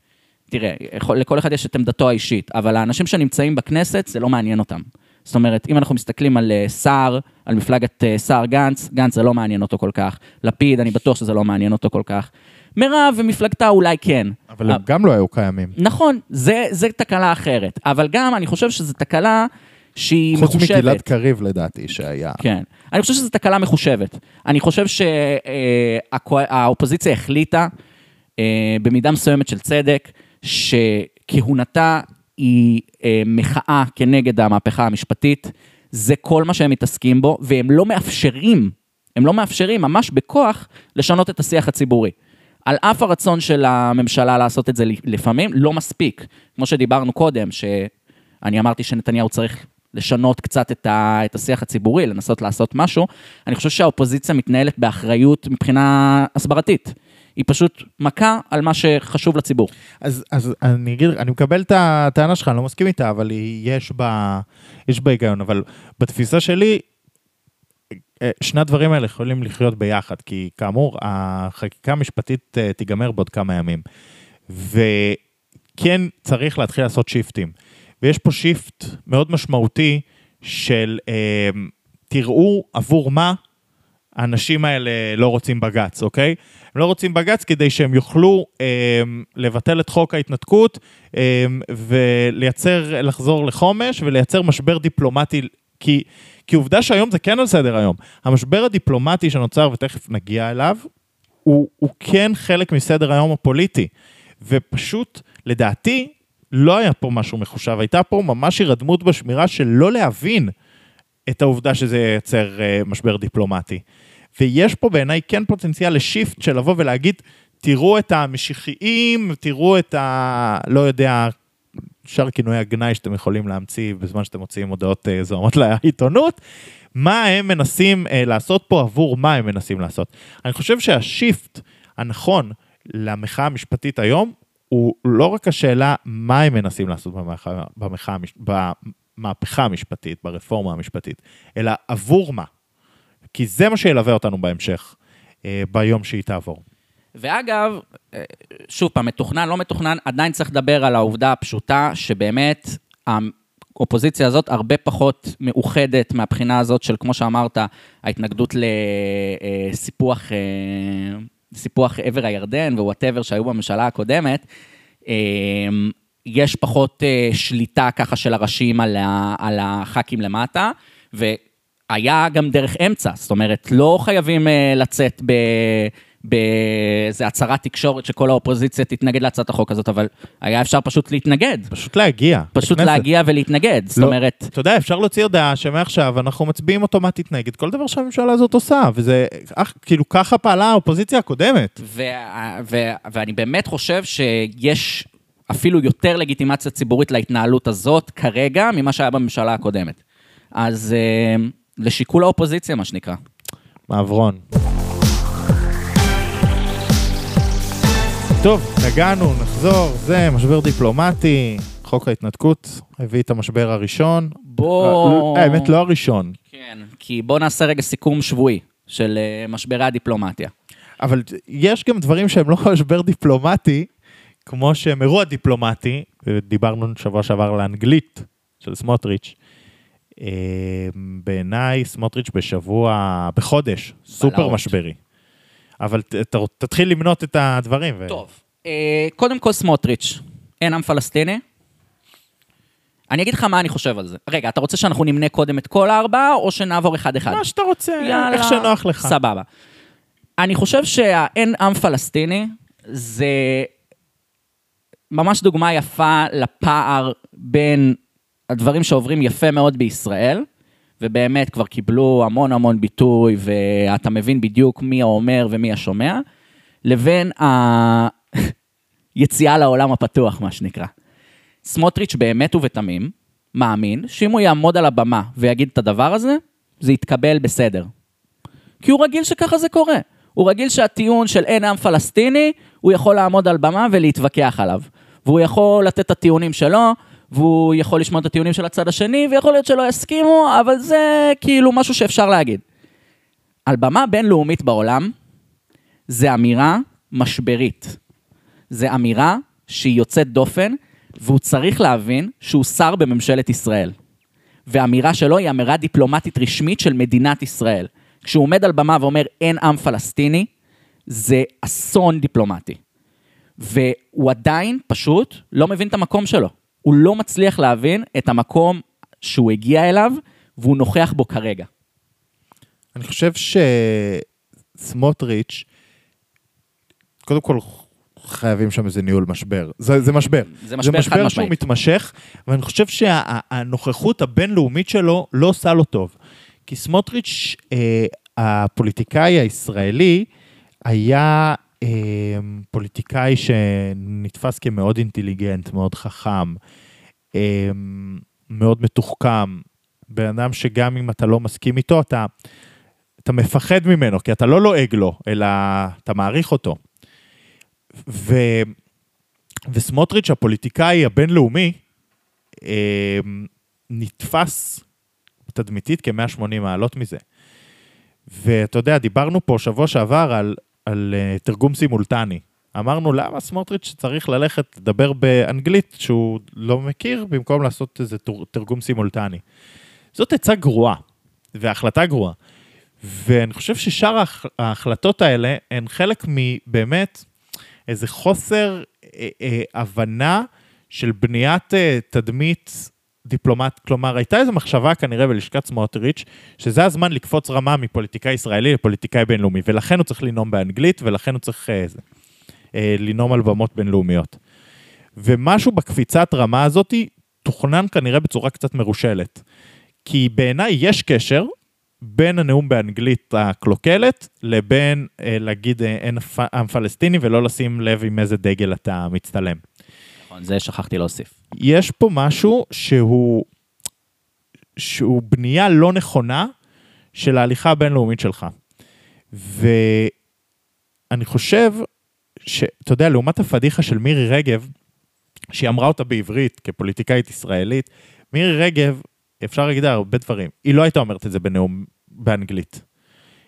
תראה, לכל אחד יש את עמדתו האישית, אבל האנשים שנמצאים בכנסת, זה לא מעניין אותם. זאת אומרת, אם אנחנו מסתכלים על אה, סער, על מפלגת אה, סער גנץ, גנץ זה לא מעניין אותו כל כך. לפיד, אני בטוח שזה לא מעניין אותו כל כך. מירב ומפלגתה אולי כן. אבל הם גם לא היו קיימים. נכון, זה, זה תקלה אחרת. אבל גם, אני חושב שזו תקלה שהיא חוץ מחושבת. חוץ מגלעד קריב לדעתי שהיה. כן. אני חושב שזו תקלה מחושבת. אני חושב שהאופוזיציה אה, החליטה, במידה מסוימת של צדק, שכהונתה היא אה, מחאה כנגד המהפכה המשפטית, זה כל מה שהם מתעסקים בו, והם לא מאפשרים, הם לא מאפשרים ממש בכוח לשנות את השיח הציבורי. על אף הרצון של הממשלה לעשות את זה לפעמים, לא מספיק. כמו שדיברנו קודם, שאני אמרתי שנתניהו צריך לשנות קצת את, ה, את השיח הציבורי, לנסות לעשות משהו, אני חושב שהאופוזיציה מתנהלת באחריות מבחינה הסברתית. היא פשוט מכה על מה שחשוב לציבור. אז, אז אני אגיד, אני מקבל את הטענה שלך, אני לא מסכים איתה, אבל יש בה, יש בה היגיון, אבל בתפיסה שלי, שני הדברים האלה יכולים לחיות ביחד, כי כאמור, החקיקה המשפטית אה, תיגמר בעוד כמה ימים. וכן צריך להתחיל לעשות שיפטים. ויש פה shift מאוד משמעותי של אה, תראו עבור מה האנשים האלה לא רוצים בג"ץ, אוקיי? הם לא רוצים בג"ץ כדי שהם יוכלו אה, לבטל את חוק ההתנתקות אה, ולייצר, לחזור לחומש ולייצר משבר דיפלומטי, כי, כי עובדה שהיום זה כן על סדר היום. המשבר הדיפלומטי שנוצר, ותכף נגיע אליו, הוא, הוא כן חלק מסדר היום הפוליטי. ופשוט, לדעתי, לא היה פה משהו מחושב, הייתה פה ממש הירדמות בשמירה של לא להבין את העובדה שזה ייצר uh, משבר דיפלומטי. ויש פה בעיניי כן פוטנציאל לשיפט של לבוא ולהגיד, תראו את המשיחיים, תראו את ה... לא יודע, שאר כינויי הגנאי שאתם יכולים להמציא בזמן שאתם מוציאים הודעות uh, זוהמות לעיתונות, מה הם מנסים uh, לעשות פה, עבור מה הם מנסים לעשות. אני חושב שהשיפט הנכון למחאה המשפטית היום, הוא לא רק השאלה מה הם מנסים לעשות במחאה, במחאה, במהפכה המשפטית, ברפורמה המשפטית, אלא עבור מה. כי זה מה שילווה אותנו בהמשך, אה, ביום שהיא תעבור. ואגב, אה, שוב פעם, מתוכנן, לא מתוכנן, עדיין צריך לדבר על העובדה הפשוטה שבאמת האופוזיציה הזאת הרבה פחות מאוחדת מהבחינה הזאת של, כמו שאמרת, ההתנגדות לסיפוח, אה, סיפוח עבר הירדן ווואטאבר שהיו בממשלה הקודמת. יש פחות שליטה ככה של הראשים על הח"כים למטה, היה גם דרך אמצע, זאת אומרת, לא חייבים לצאת ב... באיזה הצהרת תקשורת שכל האופוזיציה תתנגד להצעת החוק הזאת, אבל היה אפשר פשוט להתנגד. פשוט להגיע. פשוט לכנסת. להגיע ולהתנגד, לא, זאת אומרת... אתה יודע, אפשר להוציא הודעה שמעכשיו אנחנו מצביעים אוטומטית נגד כל דבר שהממשלה הזאת עושה, וזה אך, כאילו ככה פעלה האופוזיציה הקודמת. ו- ו- ואני באמת חושב שיש אפילו יותר לגיטימציה ציבורית להתנהלות הזאת כרגע ממה שהיה בממשלה הקודמת. אז... Uh, לשיקול האופוזיציה, מה שנקרא. מעברון. טוב, נגענו, נחזור, זה משבר דיפלומטי, חוק ההתנתקות הביא את המשבר הראשון. בוא... אה, האמת, לא הראשון. כן, כי בוא נעשה רגע סיכום שבועי של אה, משברי הדיפלומטיה. אבל יש גם דברים שהם לא משבר דיפלומטי, כמו שהם אירוע דיפלומטי, דיברנו שבוע שעבר לאנגלית של סמוטריץ', בעיניי סמוטריץ' בשבוע, בחודש, סופר משברי. אבל ת, תתחיל למנות את הדברים. ו... טוב, אה, קודם כל סמוטריץ', אין עם פלסטיני. אני אגיד לך מה אני חושב על זה. רגע, אתה רוצה שאנחנו נמנה קודם את כל הארבעה, או שנעבור אחד-אחד? מה שאתה רוצה, יאללה, איך שנוח לך. סבבה. אני חושב שהאין עם פלסטיני זה ממש דוגמה יפה לפער בין הדברים שעוברים יפה מאוד בישראל, ובאמת כבר קיבלו המון המון ביטוי, ואתה מבין בדיוק מי האומר ומי השומע, לבין היציאה לעולם הפתוח, מה שנקרא. סמוטריץ' באמת ובתמים מאמין שאם הוא יעמוד על הבמה ויגיד את הדבר הזה, זה יתקבל בסדר. כי הוא רגיל שככה זה קורה. הוא רגיל שהטיעון של אין עם פלסטיני, הוא יכול לעמוד על במה ולהתווכח עליו. והוא יכול לתת את הטיעונים שלו, והוא יכול לשמוע את הטיעונים של הצד השני, ויכול להיות שלא יסכימו, אבל זה כאילו משהו שאפשר להגיד. על במה בינלאומית בעולם, זה אמירה משברית. זה אמירה שהיא יוצאת דופן, והוא צריך להבין שהוא שר בממשלת ישראל. והאמירה שלו היא אמירה דיפלומטית רשמית של מדינת ישראל. כשהוא עומד על במה ואומר אין עם פלסטיני, זה אסון דיפלומטי. והוא עדיין פשוט לא מבין את המקום שלו. הוא לא מצליח להבין את המקום שהוא הגיע אליו, והוא נוכח בו כרגע. אני חושב שסמוטריץ', קודם כל חייבים שם איזה ניהול משבר. זה, זה משבר. זה משבר, זה משבר שהוא מתמשך, ואני חושב שהנוכחות שה, הבינלאומית שלו לא עושה לו טוב. כי סמוטריץ', אה, הפוליטיקאי הישראלי, היה פוליטיקאי שנתפס כמאוד אינטליגנט, מאוד חכם, אמ, מאוד מתוחכם, בן אדם שגם אם אתה לא מסכים איתו, אתה, אתה מפחד ממנו, כי אתה לא לועג לו, אלא אתה מעריך אותו. ו, וסמוטריץ', הפוליטיקאי הבינלאומי, אמ, נתפס תדמיתית כ-180 מעלות מזה. ואתה יודע, דיברנו פה שבוע שעבר על, על uh, תרגום סימולטני. אמרנו, למה סמוטריץ' צריך ללכת לדבר באנגלית שהוא לא מכיר, במקום לעשות איזה תרגום סימולטני. זאת עצה גרועה, והחלטה גרועה. ואני חושב ששאר ההח- ההחלטות האלה הן חלק מבאמת איזה חוסר אה, אה, הבנה של בניית אה, תדמית דיפלומט. כלומר, הייתה איזו מחשבה כנראה בלשכת סמוטריץ', שזה הזמן לקפוץ רמה מפוליטיקאי ישראלי לפוליטיקאי בינלאומי, ולכן הוא צריך לנאום באנגלית, ולכן הוא צריך אה, אה, לנאום על במות בינלאומיות. ומשהו בקפיצת רמה הזאת תוכנן כנראה בצורה קצת מרושלת. כי בעיניי יש קשר בין הנאום באנגלית הקלוקלת לבין אה, להגיד אה, אין עם פלסטיני ולא לשים לב עם איזה דגל אתה מצטלם. נכון, זה שכחתי להוסיף. יש פה משהו שהוא, שהוא בנייה לא נכונה של ההליכה הבינלאומית שלך. ואני חושב שאתה יודע, לעומת הפדיחה של מירי רגב, שהיא אמרה אותה בעברית כפוליטיקאית ישראלית, מירי רגב, אפשר להגיד לה הרבה דברים, היא לא הייתה אומרת את זה בנאום באנגלית.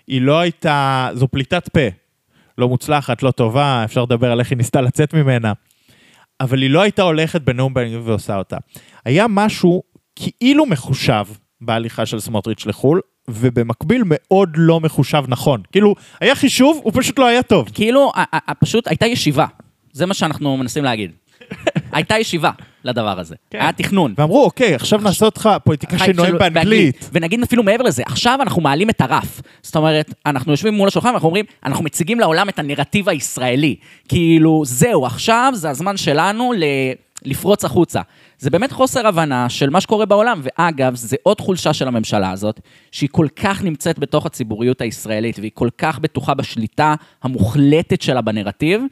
היא לא הייתה, זו פליטת פה. לא מוצלחת, לא טובה, אפשר לדבר על איך היא ניסתה לצאת ממנה. אבל היא לא הייתה הולכת בנאום באנגלית ועושה אותה. היה משהו כאילו מחושב בהליכה של סמוטריץ' לחו"ל, ובמקביל מאוד לא מחושב נכון. כאילו, היה חישוב, הוא פשוט לא היה טוב. כאילו, פשוט הייתה ישיבה. זה מה שאנחנו מנסים להגיד. הייתה ישיבה לדבר הזה. כן. היה תכנון. ואמרו, אוקיי, עכשיו נעשה אותך פוליטיקאי חיים שנואם באנגלית. ונגיד אפילו מעבר לזה, עכשיו אנחנו מעלים את הרף. זאת אומרת, אנחנו יושבים מול השולחן ואנחנו אומרים, אנחנו מציגים לעולם את הנרטיב הישראלי. כאילו, זהו, עכשיו זה הזמן שלנו ל... לפרוץ החוצה. זה באמת חוסר הבנה של מה שקורה בעולם, ואגב, זה עוד חולשה של הממשלה הזאת, שהיא כל כך נמצאת בתוך הציבוריות הישראלית, והיא כל כך בטוחה בשליטה המוחלטת שלה בנרטיב,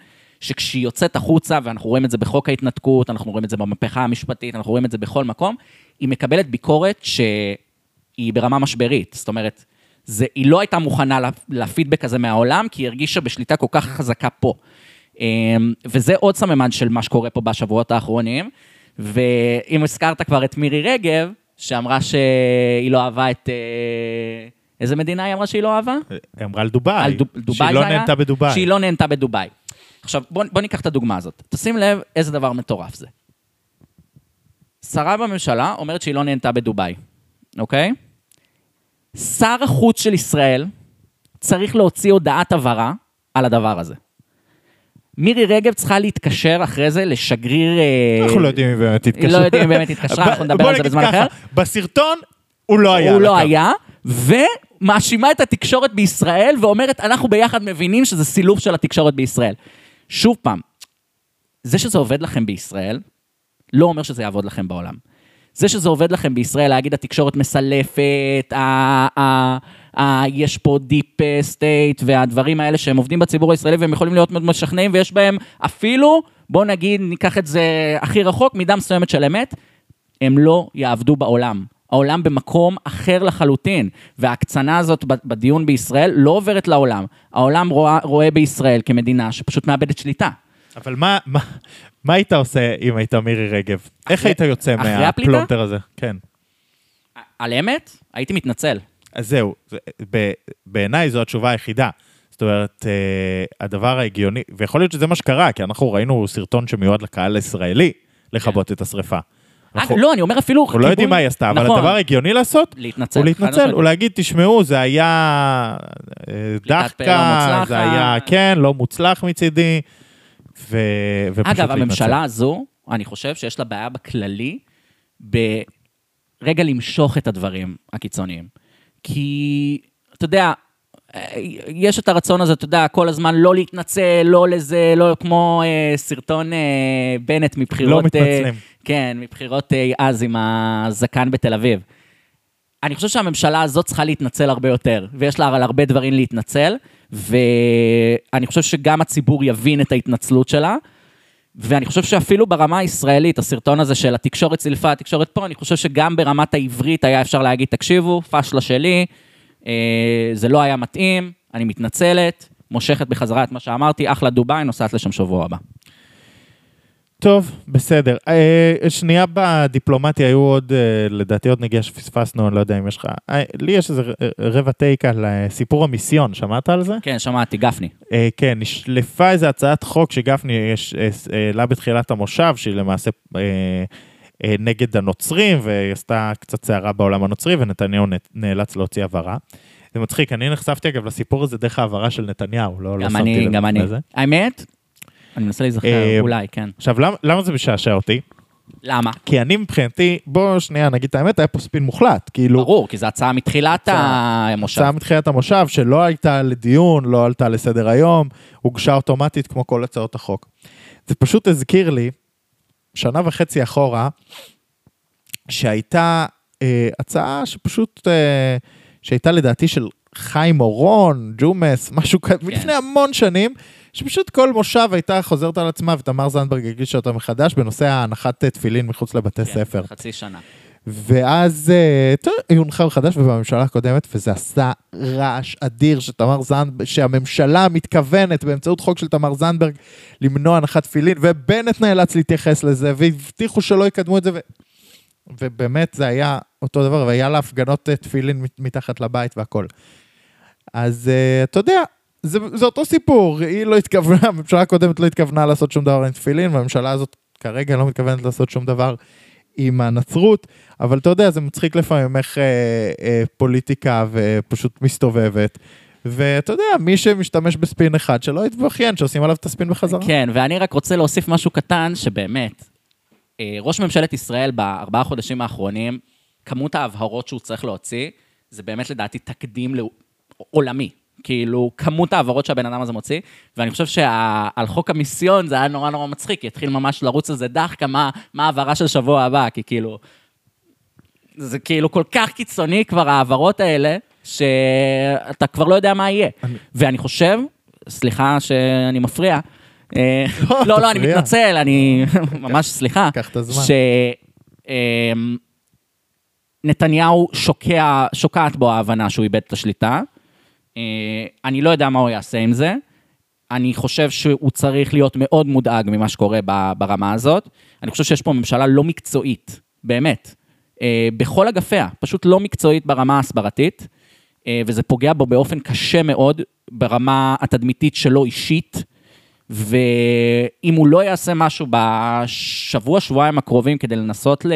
שכשהיא יוצאת החוצה, ואנחנו רואים את זה בחוק ההתנתקות, אנחנו רואים את זה במהפכה המשפטית, אנחנו רואים את זה בכל מקום, היא מקבלת ביקורת שהיא ברמה משברית. זאת אומרת, זה, היא לא הייתה מוכנה לפידבק הזה מהעולם, כי היא הרגישה בשליטה כל כך חזקה פה. אמ, וזה עוד סממן של מה שקורה פה בשבועות האחרונים. ואם הזכרת כבר את מירי רגב, שאמרה שהיא לא אהבה את... אה, איזה מדינה היא אמרה שהיא לא אהבה? היא אמרה על דובאי, על דוב- דובאי שהיא זה לא היה? נהנתה בדובאי. שהיא לא נהנתה בדובאי. עכשיו, בוא, בוא ניקח את הדוגמה הזאת. תשים לב איזה דבר מטורף זה. שרה בממשלה אומרת שהיא לא נהנתה בדובאי, אוקיי? שר החוץ של ישראל צריך להוציא הודעת הבהרה על הדבר הזה. מירי רגב צריכה להתקשר אחרי זה לשגריר... אה, אנחנו לא יודעים אם באמת התקשרה. לא יודעים אם באמת התקשרה, אנחנו נדבר על זה בזמן אחר. בסרטון הוא לא היה. הוא לא. היה, ומאשימה את התקשורת בישראל, ואומרת, אנחנו ביחד מבינים שזה סילוף של התקשורת בישראל. שוב פעם, זה שזה עובד לכם בישראל, לא אומר שזה יעבוד לכם בעולם. זה שזה עובד לכם בישראל, להגיד התקשורת מסלפת, ה- ה- ה- יש פה deep state והדברים האלה שהם עובדים בציבור הישראלי והם יכולים להיות מאוד משכנעים ויש בהם אפילו, בוא נגיד, ניקח את זה הכי רחוק, מידה מסוימת של אמת, הם לא יעבדו בעולם. העולם במקום אחר לחלוטין, וההקצנה הזאת בדיון בישראל לא עוברת לעולם. העולם רואה, רואה בישראל כמדינה שפשוט מאבדת שליטה. אבל מה, מה, מה היית עושה אם היית מירי רגב? איך אחרי- היית יוצא? מהפלונטר הזה? כן. על אמת, הייתי מתנצל. אז זהו, בעיניי זו התשובה היחידה. זאת אומרת, אה, הדבר ההגיוני, ויכול להיות שזה מה שקרה, כי אנחנו ראינו סרטון שמיועד לקהל הישראלי לכבות את השריפה. אנחנו אה, לא, אני אומר אפילו... אנחנו לא יודעים מה היא עשתה, אבל נכון. הדבר ההגיוני לעשות, להתנצל. הוא להתנצל. הוא להגיד, תשמעו, זה היה אה, לא דחקה. זה היה, כן, לא מוצלח מצידי, ו... ופשוט אגב. הממשלה הזו, אני חושב שיש לה בעיה בכללי, ברגע למשוך את הדברים הקיצוניים. כי, אתה יודע, יש את הרצון הזה, אתה יודע, כל הזמן לא להתנצל, לא לזה, לא כמו אה, סרטון אה, בנט מבחירות... לא מתנצלים. אה, כן, מבחירות אה, אז עם הזקן בתל אביב. אני חושב שהממשלה הזאת צריכה להתנצל הרבה יותר, ויש לה על הרבה דברים להתנצל, ואני חושב שגם הציבור יבין את ההתנצלות שלה, ואני חושב שאפילו ברמה הישראלית, הסרטון הזה של התקשורת סילפה, התקשורת פה, אני חושב שגם ברמת העברית היה אפשר להגיד, תקשיבו, פשלה שלי, אה, זה לא היה מתאים, אני מתנצלת, מושכת בחזרה את מה שאמרתי, אחלה דובאי, נוסעת לשם שבוע הבא. טוב, בסדר. אה, שנייה בדיפלומטיה היו עוד, אה, לדעתי עוד נגיעה שפספסנו, אני לא יודע אם יש לך... אה, לי יש איזה רבע טייק על אה, סיפור המיסיון, שמעת על זה? כן, שמעתי, גפני. אה, כן, נשלפה איזה הצעת חוק שגפני אה, העלה בתחילת המושב, שהיא למעשה אה, אה, נגד הנוצרים, והיא עשתה קצת סערה בעולם הנוצרי, ונתניהו נאלץ להוציא הבהרה. זה מצחיק, אני נחשפתי אגב לסיפור הזה דרך ההעברה של נתניהו, לא, לא גם שמתי אני, לב גם אני. לפני זה. האמת, אני מנסה להיזכר, אה, אולי, כן. עכשיו, למה, למה זה משעשע אותי? למה? כי אני מבחינתי, בוא שנייה נגיד את האמת, היה פה ספין מוחלט. כאילו, ברור, כי זו הצעה מתחילת המושב. הצעה מתחילת המושב שלא הייתה לדיון, לא עלתה לסדר היום, הוגשה אוטומטית כמו כל הצעות החוק. זה פשוט הזכיר לי, שנה וחצי אחורה, שהייתה אה, הצעה שפשוט, אה, שהייתה לדעתי של חיים אורון, ג'ומס, משהו כזה, כן. לפני המון שנים, שפשוט כל מושב הייתה חוזרת על עצמה, ותמר זנדברג הגישה אותה מחדש בנושא ההנחת תפילין מחוץ לבתי כן, ספר. חצי שנה. ואז, אה, היא הונחה מחדש ובממשלה הקודמת, וזה עשה רעש אדיר שתמר זנדברג, שהממשלה מתכוונת באמצעות חוק של תמר זנדברג למנוע הנחת תפילין, ובנט נאלץ להתייחס לזה, והבטיחו שלא יקדמו את זה, ו... ובאמת זה היה אותו דבר, והיה לה הפגנות אה, תפילין מת- מתחת לבית והכל. אז אה, אתה יודע, זה, זה אותו סיפור, היא לא התכוונה, הממשלה הקודמת לא התכוונה לעשות שום דבר עם תפילין, והממשלה הזאת כרגע לא מתכוונת לעשות שום דבר עם הנצרות, אבל אתה יודע, זה מצחיק לפעמים איך אה, אה, פוליטיקה ופשוט מסתובבת. ואתה יודע, מי שמשתמש בספין אחד, שלא יתבכיין, שעושים עליו את הספין בחזרה. כן, ואני רק רוצה להוסיף משהו קטן, שבאמת, אה, ראש ממשלת ישראל בארבעה חודשים האחרונים, כמות ההבהרות שהוא צריך להוציא, זה באמת לדעתי תקדים עולמי. כאילו, כמות ההעברות שהבן אדם הזה מוציא, ואני חושב שעל חוק המיסיון זה היה נורא נורא מצחיק, יתחיל ממש לרוץ על זה דחקה, מה ההעברה של שבוע הבא, כי כאילו... זה כאילו כל כך קיצוני כבר ההעברות האלה, שאתה כבר לא יודע מה יהיה. ואני חושב, סליחה שאני מפריע, אה, לא, לא, לא, אני. מתנצל, אני ממש, סליחה. קח את הזמן. שנתניהו שוקע, שוקעת בו ההבנה שהוא איבד את השליטה. אה, אני לא יודע מה הוא יעשה עם זה. אני חושב שהוא צריך להיות מאוד מודאג ממה שקורה ברמה הזאת. אני חושב שיש פה ממשלה לא מקצועית, באמת. אה, בכל אגפיה, פשוט לא מקצועית ברמה ההסברתית, אה, וזה פוגע בו באופן קשה מאוד ברמה התדמיתית שלו אישית. ואם הוא לא יעשה משהו בשבוע, שבועיים הקרובים כדי לנסות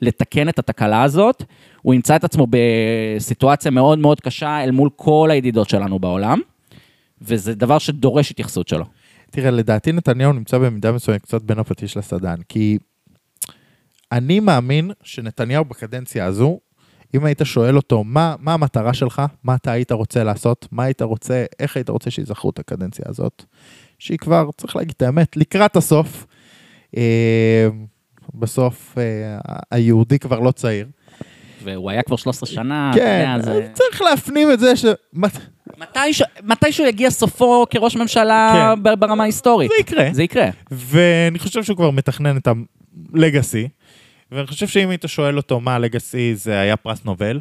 לתקן את התקלה הזאת, הוא ימצא את עצמו בסיטואציה מאוד מאוד קשה אל מול כל הידידות שלנו בעולם, וזה דבר שדורש התייחסות שלו. תראה, לדעתי נתניהו נמצא במידה מסוימת קצת בין הפטיש לסדן, כי אני מאמין שנתניהו בקדנציה הזו, אם היית שואל אותו, מה, מה המטרה שלך? מה אתה היית רוצה לעשות? מה היית רוצה, איך היית רוצה שיזכרו את הקדנציה הזאת? שהיא כבר, צריך להגיד את האמת, לקראת הסוף. אה, בסוף אה, היהודי כבר לא צעיר. והוא היה כבר 13 שנה, אתה כן, יודע, זה... צריך להפנים את זה ש... מתי ש- מתישהו יגיע סופו כראש ממשלה כן. ברמה ההיסטורית. זה יקרה. זה יקרה. ואני חושב שהוא כבר מתכנן את הלגאסי, ואני חושב שאם היית שואל אותו מה הלגאסי, זה היה פרס נובל,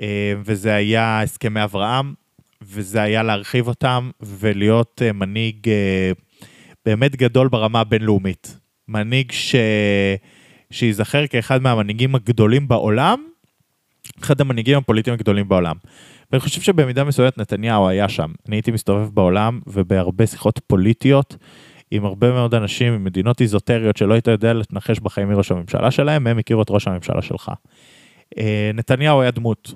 אה, וזה היה הסכמי אברהם, וזה היה להרחיב אותם ולהיות אה, מנהיג אה, באמת גדול ברמה הבינלאומית. מנהיג ש... שייזכר כאחד מהמנהיגים הגדולים בעולם, אחד המנהיגים הפוליטיים הגדולים בעולם. ואני חושב שבמידה מסוימת נתניהו היה שם. אני הייתי מסתובב בעולם ובהרבה שיחות פוליטיות עם הרבה מאוד אנשים ממדינות איזוטריות שלא היית יודע להתנחש בחיים מראש הממשלה שלהם, הם הכירו את ראש הממשלה שלך. אה, נתניהו היה דמות.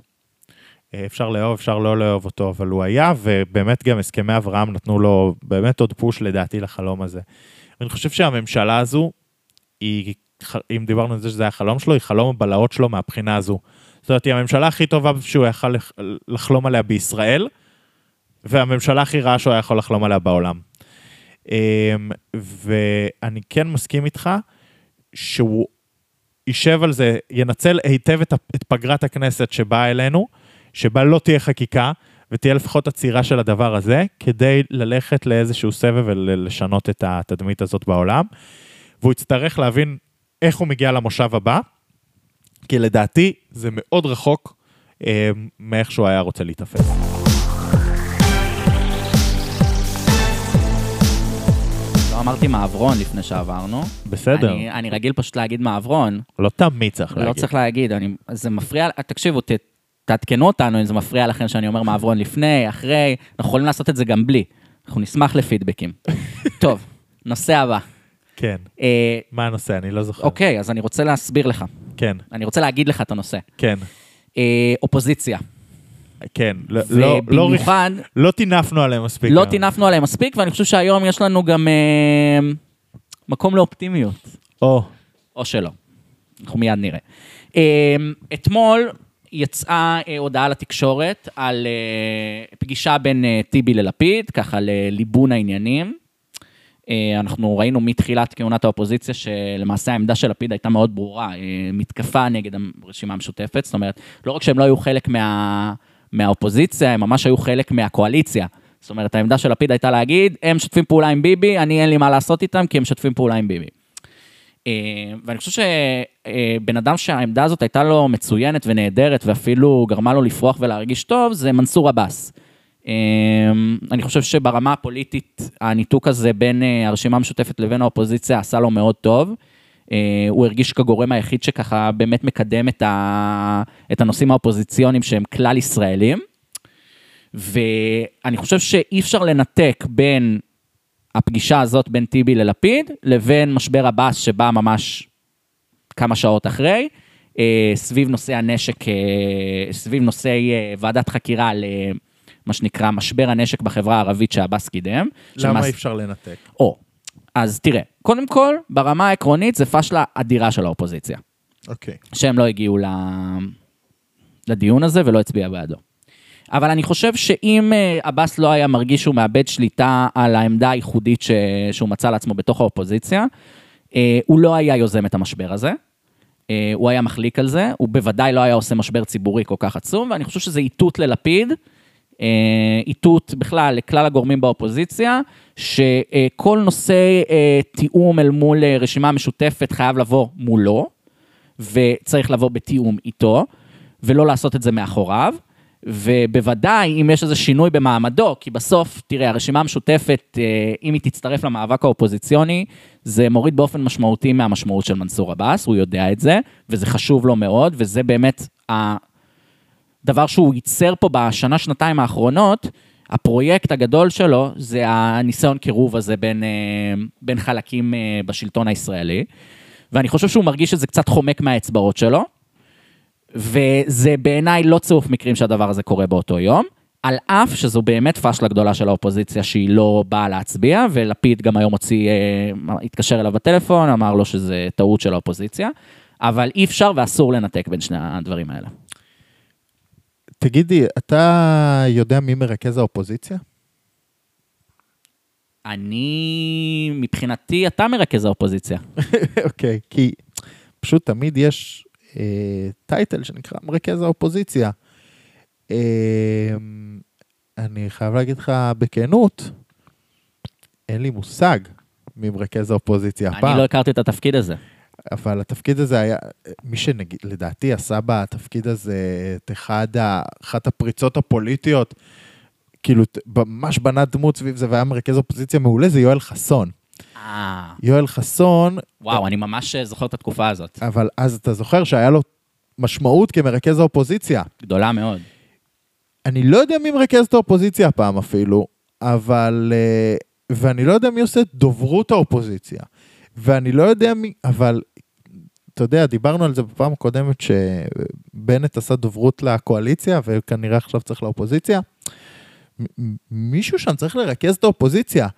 אה, אפשר לאהוב, אפשר לא לאהוב אותו, אבל הוא היה, ובאמת גם הסכמי אברהם נתנו לו באמת עוד פוש לדעתי לחלום הזה. אני חושב שהממשלה הזו, היא, אם דיברנו על זה שזה היה חלום שלו, היא חלום הבלהות שלו מהבחינה הזו. זאת אומרת, היא הממשלה הכי טובה שהוא יכל לח- לחלום עליה בישראל, והממשלה הכי רעה שהוא היה יכול לחלום עליה בעולם. אמ, ואני כן מסכים איתך שהוא יישב על זה, ינצל היטב את, את פגרת הכנסת שבאה אלינו, שבה לא תהיה חקיקה, ותהיה לפחות עצירה של הדבר הזה, כדי ללכת לאיזשהו סבב ולשנות את התדמית הזאת בעולם. והוא יצטרך להבין איך הוא מגיע למושב הבא, כי לדעתי זה מאוד רחוק אה, מאיך שהוא היה רוצה להיתפס. לא אמרתי מעברון לפני שעברנו. בסדר, אני, אני רגיל פשוט להגיד מעברון. לא תמיד צריך לא להגיד. צריך להגיד, אני, זה מפריע, תקשיבו, ת, תעדכנו אותנו אם זה מפריע לכם שאני אומר מעברון לפני, אחרי, אנחנו יכולים לעשות את זה גם בלי. אנחנו נשמח לפידבקים. טוב, נושא הבא. כן. אה, מה הנושא? אני לא זוכר. אוקיי, אז אני רוצה להסביר לך. כן, אני רוצה להגיד לך את הנושא. כן, אה, אופוזיציה. כן. לא- לא- לא ובמיוחד, לא טינפנו עליהם מספיק. לא היום. טינפנו עליהם מספיק, ואני חושב שהיום יש לנו גם אה, מקום לאופטימיות. או, או שלא. אנחנו מיד נראה. אה, אתמול יצאה אה, הודעה לתקשורת על אה, פגישה בין אה, טיבי ללפיד, ככה לליבון העניינים. אה, אנחנו ראינו מתחילת כהונת האופוזיציה שלמעשה העמדה של לפיד הייתה מאוד ברורה, אה, מתקפה נגד הרשימה המשותפת, זאת אומרת, לא רק שהם לא היו חלק מה, מהאופוזיציה, הם ממש היו חלק מהקואליציה. זאת אומרת, העמדה של לפיד הייתה להגיד, הם משתפים פעולה עם ביבי, אני אין לי מה לעשות איתם, כי הם משתפים פעולה עם ביבי. אה, ואני חושב שבן אדם שהעמדה הזאת הייתה לו מצוינת ונהדרת, ואפילו גרמה לו לפרוח ולהרגיש טוב, זה מנסור עבאס. אה, אני חושב שברמה הפוליטית, הניתוק הזה בין אה, הרשימה המשותפת לבין האופוזיציה עשה לו מאוד טוב. אה, הוא הרגיש כגורם היחיד שככה באמת מקדם את, ה... את הנושאים האופוזיציוניים שהם כלל ישראלים. ואני חושב שאי אפשר לנתק בין הפגישה הזאת בין טיבי ללפיד, לבין משבר עבאס שבא ממש כמה שעות אחרי, אה, סביב נושא הנשק, סביב נושאי אה, ועדת חקירה למה שנקרא משבר הנשק בחברה הערבית שעבאס קידם. למה שלמעשה- אי אפשר לנתק? או, אז תראה, קודם כל, ברמה העקרונית זה פשלה אדירה של האופוזיציה, אוקיי. שהם לא הגיעו ל... לדיון הזה ולא הצביע בעדו. אבל אני חושב שאם אה, עבאס לא היה מרגיש שהוא מאבד שליטה על העמדה הייחודית ש... שהוא מצא לעצמו בתוך האופוזיציה, אה, הוא לא היה יוזם את המשבר הזה. אה, הוא היה מחליק על זה, הוא בוודאי לא היה עושה משבר ציבורי כל כך עצום, ואני חושב שזה איתות ללפיד, איתות בכלל לכלל הגורמים באופוזיציה, שכל נושא אה, תיאום אל מול אה, רשימה משותפת חייב לבוא מולו, וצריך לבוא בתיאום איתו, ולא לעשות את זה מאחוריו. ובוודאי, אם יש איזה שינוי במעמדו, כי בסוף, תראה, הרשימה המשותפת, אה, אם היא תצטרף למאבק האופוזיציוני, זה מוריד באופן משמעותי מהמשמעות של מנסור עבאס, הוא יודע את זה, וזה חשוב לו מאוד, וזה באמת הדבר שהוא ייצר פה בשנה, שנתיים האחרונות, הפרויקט הגדול שלו זה הניסיון קירוב הזה בין, אה, בין חלקים אה, בשלטון הישראלי, ואני חושב שהוא מרגיש שזה קצת חומק מהאצבעות שלו, וזה בעיניי לא צירוף מקרים שהדבר הזה קורה באותו יום, על אף שזו באמת פשלה גדולה של האופוזיציה שהיא לא באה להצביע, ולפיד גם היום הוציא, אה, התקשר אליו בטלפון, אמר לו שזה טעות של האופוזיציה, אבל אי אפשר ואסור לנתק בין שני הדברים האלה. תגידי, אתה יודע מי מרכז האופוזיציה? אני, מבחינתי, אתה מרכז האופוזיציה. אוקיי, כי פשוט תמיד יש אה, טייטל שנקרא מרכז האופוזיציה. אה, אני חייב להגיד לך בכנות, אין לי מושג מי מרכז האופוזיציה אני הפעם. לא הכרתי את התפקיד הזה. אבל התפקיד הזה היה, מי שלדעתי עשה בתפקיד הזה את אחד ה, אחת הפריצות הפוליטיות, כאילו ממש בנה דמות סביב זה והיה מרכז אופוזיציה מעולה, זה יואל חסון. אה, יואל חסון, וואו, אני ממש זוכר את התקופה הזאת. אבל אז אתה זוכר שהיה לו משמעות כמרכז האופוזיציה. גדולה מאוד. אני לא יודע מי מרכז את האופוזיציה הפעם אפילו, אבל... אה, ואני לא יודע מי עושה את דוברות האופוזיציה. ואני לא יודע מי... אבל, אתה יודע, דיברנו על זה בפעם הקודמת שבנט עשה דוברות לקואליציה, וכנראה עכשיו צריך לאופוזיציה. מישהו שם צריך לרכז את האופוזיציה.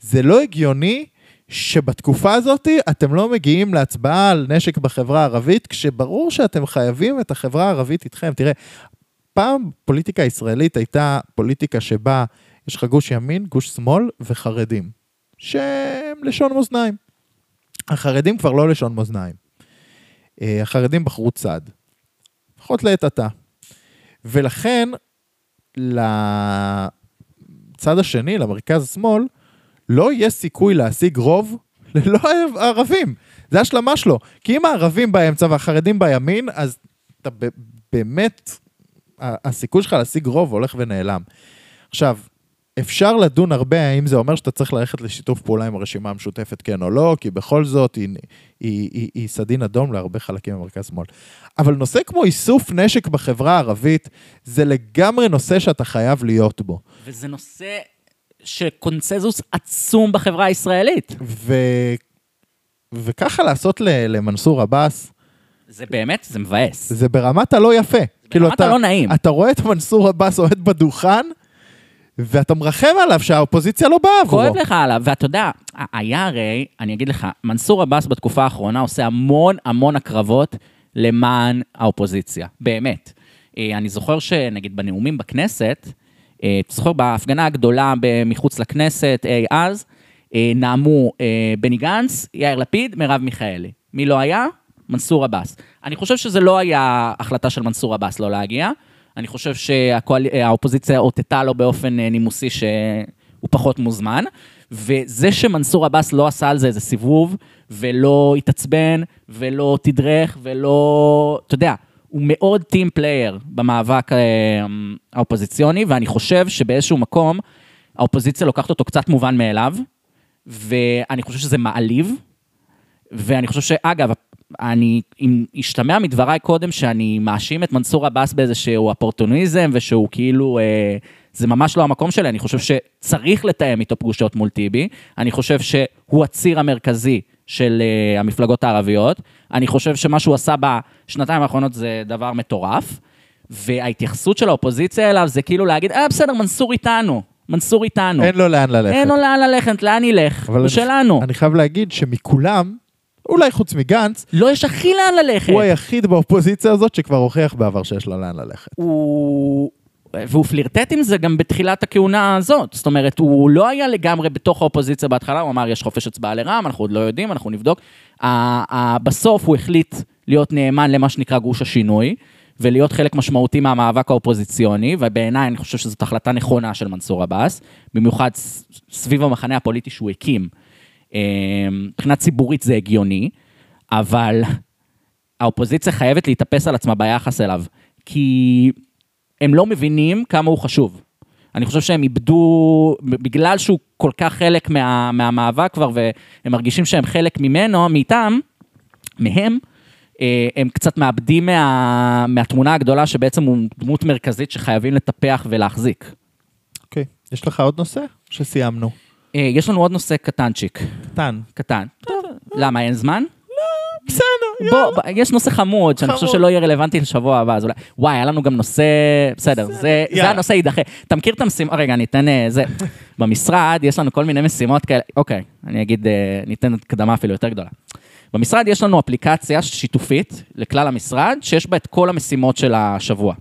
זה לא הגיוני שבתקופה הזאת אתם לא מגיעים להצבעה על נשק בחברה הערבית, כשברור שאתם חייבים את החברה הערבית איתכם. תראה, פעם פוליטיקה ישראלית הייתה פוליטיקה שבה יש לך גוש ימין, גוש שמאל וחרדים, שהם לשון מאזניים. החרדים כבר לא לשון מאזניים. אה, החרדים בחרו צד, לפחות לעת עתה. ולכן, לצד השני, למרכז שמאל, לא יהיה סיכוי להשיג רוב ללא הערבים. זה השלמה שלו. כי אם הערבים באמצע והחרדים בימין, אז אתה באמת, הסיכוי שלך להשיג רוב הולך ונעלם. עכשיו, אפשר לדון הרבה האם זה אומר שאתה צריך ללכת לשיתוף פעולה עם הרשימה המשותפת, כן או לא, כי בכל זאת היא, היא, היא, היא סדין אדום להרבה חלקים במרכז-שמאל. אבל נושא כמו איסוף נשק בחברה הערבית, זה לגמרי נושא שאתה חייב להיות בו. וזה נושא שקונצנזוס עצום בחברה הישראלית. ו... וככה לעשות ל- למנסור עבאס, זה באמת, זה מבאס. זה ברמת הלא יפה. כאילו, ברמת הלא נעים. אתה רואה את מנסור עבאס עומד בדוכן, ואתה מרחם עליו שהאופוזיציה לא באה עבורו. כואב לך עליו, ואתה יודע, היה הרי, אני אגיד לך, מנסור עבאס בתקופה האחרונה עושה המון המון הקרבות למען האופוזיציה, באמת. אה, אני זוכר שנגיד בנאומים בכנסת, אה, אתה זוכר בהפגנה הגדולה מחוץ לכנסת אי אז, אה, נאמו אה, בני גנץ, יאיר לפיד, מרב מיכאלי. מי לא היה? מנסור עבאס. אני חושב שזה לא היה החלטה של מנסור עבאס לא להגיע. אני חושב שהאופוזיציה אותתה לו באופן אה, נימוסי שהוא פחות מוזמן. וזה שמנסור עבאס לא עשה על זה איזה סיבוב, ולא התעצבן, ולא תדרך, ולא... אתה יודע, הוא מאוד team player במאבק אה, האופוזיציוני, ואני חושב שבאיזשהו מקום האופוזיציה לוקחת אותו קצת מובן מאליו, ואני חושב שזה מעליב, ואני חושב שאגב, אני, אם השתמע מדבריי קודם שאני מאשים את מנסור עבאס באיזשהו אופורטוניזם, ושהוא כאילו, אה, זה ממש לא המקום שלי, אני חושב שצריך לתאם איתו פגושות מול טיבי, אני חושב שהוא הציר המרכזי של אה, המפלגות הערביות, אני חושב שמה שהוא עשה בשנתיים האחרונות זה דבר מטורף, וההתייחסות של האופוזיציה אליו זה כאילו להגיד, אה בסדר, מנסור איתנו, מנסור איתנו. אין לו לאן ללכת. אין לו לאן ללכת, לאן ילך? הוא אני- שלנו. אני חייב להגיד שמכולם, אולי חוץ מגנץ, לא, יש הכי לאן ללכת. הוא היחיד באופוזיציה הזאת שכבר הוכיח בעבר שיש לו לאן ללכת. הוא... והוא פלירטט עם זה גם בתחילת הכהונה הזאת. זאת אומרת, הוא לא היה לגמרי בתוך האופוזיציה בהתחלה, הוא אמר, יש חופש הצבעה לרע"מ, אנחנו עוד לא יודעים, אנחנו נבדוק. בסוף הוא החליט להיות נאמן למה שנקרא גוש השינוי, ולהיות חלק משמעותי מהמאבק האופוזיציוני, ובעיניי אני חושב שזאת החלטה נכונה של מנסור עבאס, במיוחד סביב המחנה הפוליטי שהוא הקים. אה, מבחינה ציבורית זה הגיוני, אבל האופוזיציה חייבת להתאפס על עצמה ביחס אליו, כי הם לא מבינים כמה הוא חשוב. אני חושב שהם איבדו, בגלל שהוא כל כך חלק מה, מהמאבק כבר, והם מרגישים שהם חלק ממנו, מאיתם, מהם, אה, הם קצת מאבדים מה, מהתמונה הגדולה שבעצם הוא דמות מרכזית שחייבים לטפח ולהחזיק. אוקיי, יש לך עוד נושא? שסיימנו. אה, יש לנו עוד נושא קטנצ'יק, קטן. קטן. למה, אין זמן? בסדר, בוא, בוא, יש נושא חמוד, שאני חושב. שלא יהיה רלוונטי לשבוע הבא, אז אולי... וואי, היה לנו גם נושא... בסדר, זה, זה יאללה. הנושא יידחה. אתה מכיר את המשימה... רגע, אני אתן... אה, זה... במשרד יש לנו כל מיני משימות כאלה... אוקיי, אני אגיד, אה, ניתן הקדמה אפילו יותר גדולה. במשרד יש לנו אפליקציה שיתופית לכלל המשרד, שיש בה את כל המשימות של השבוע.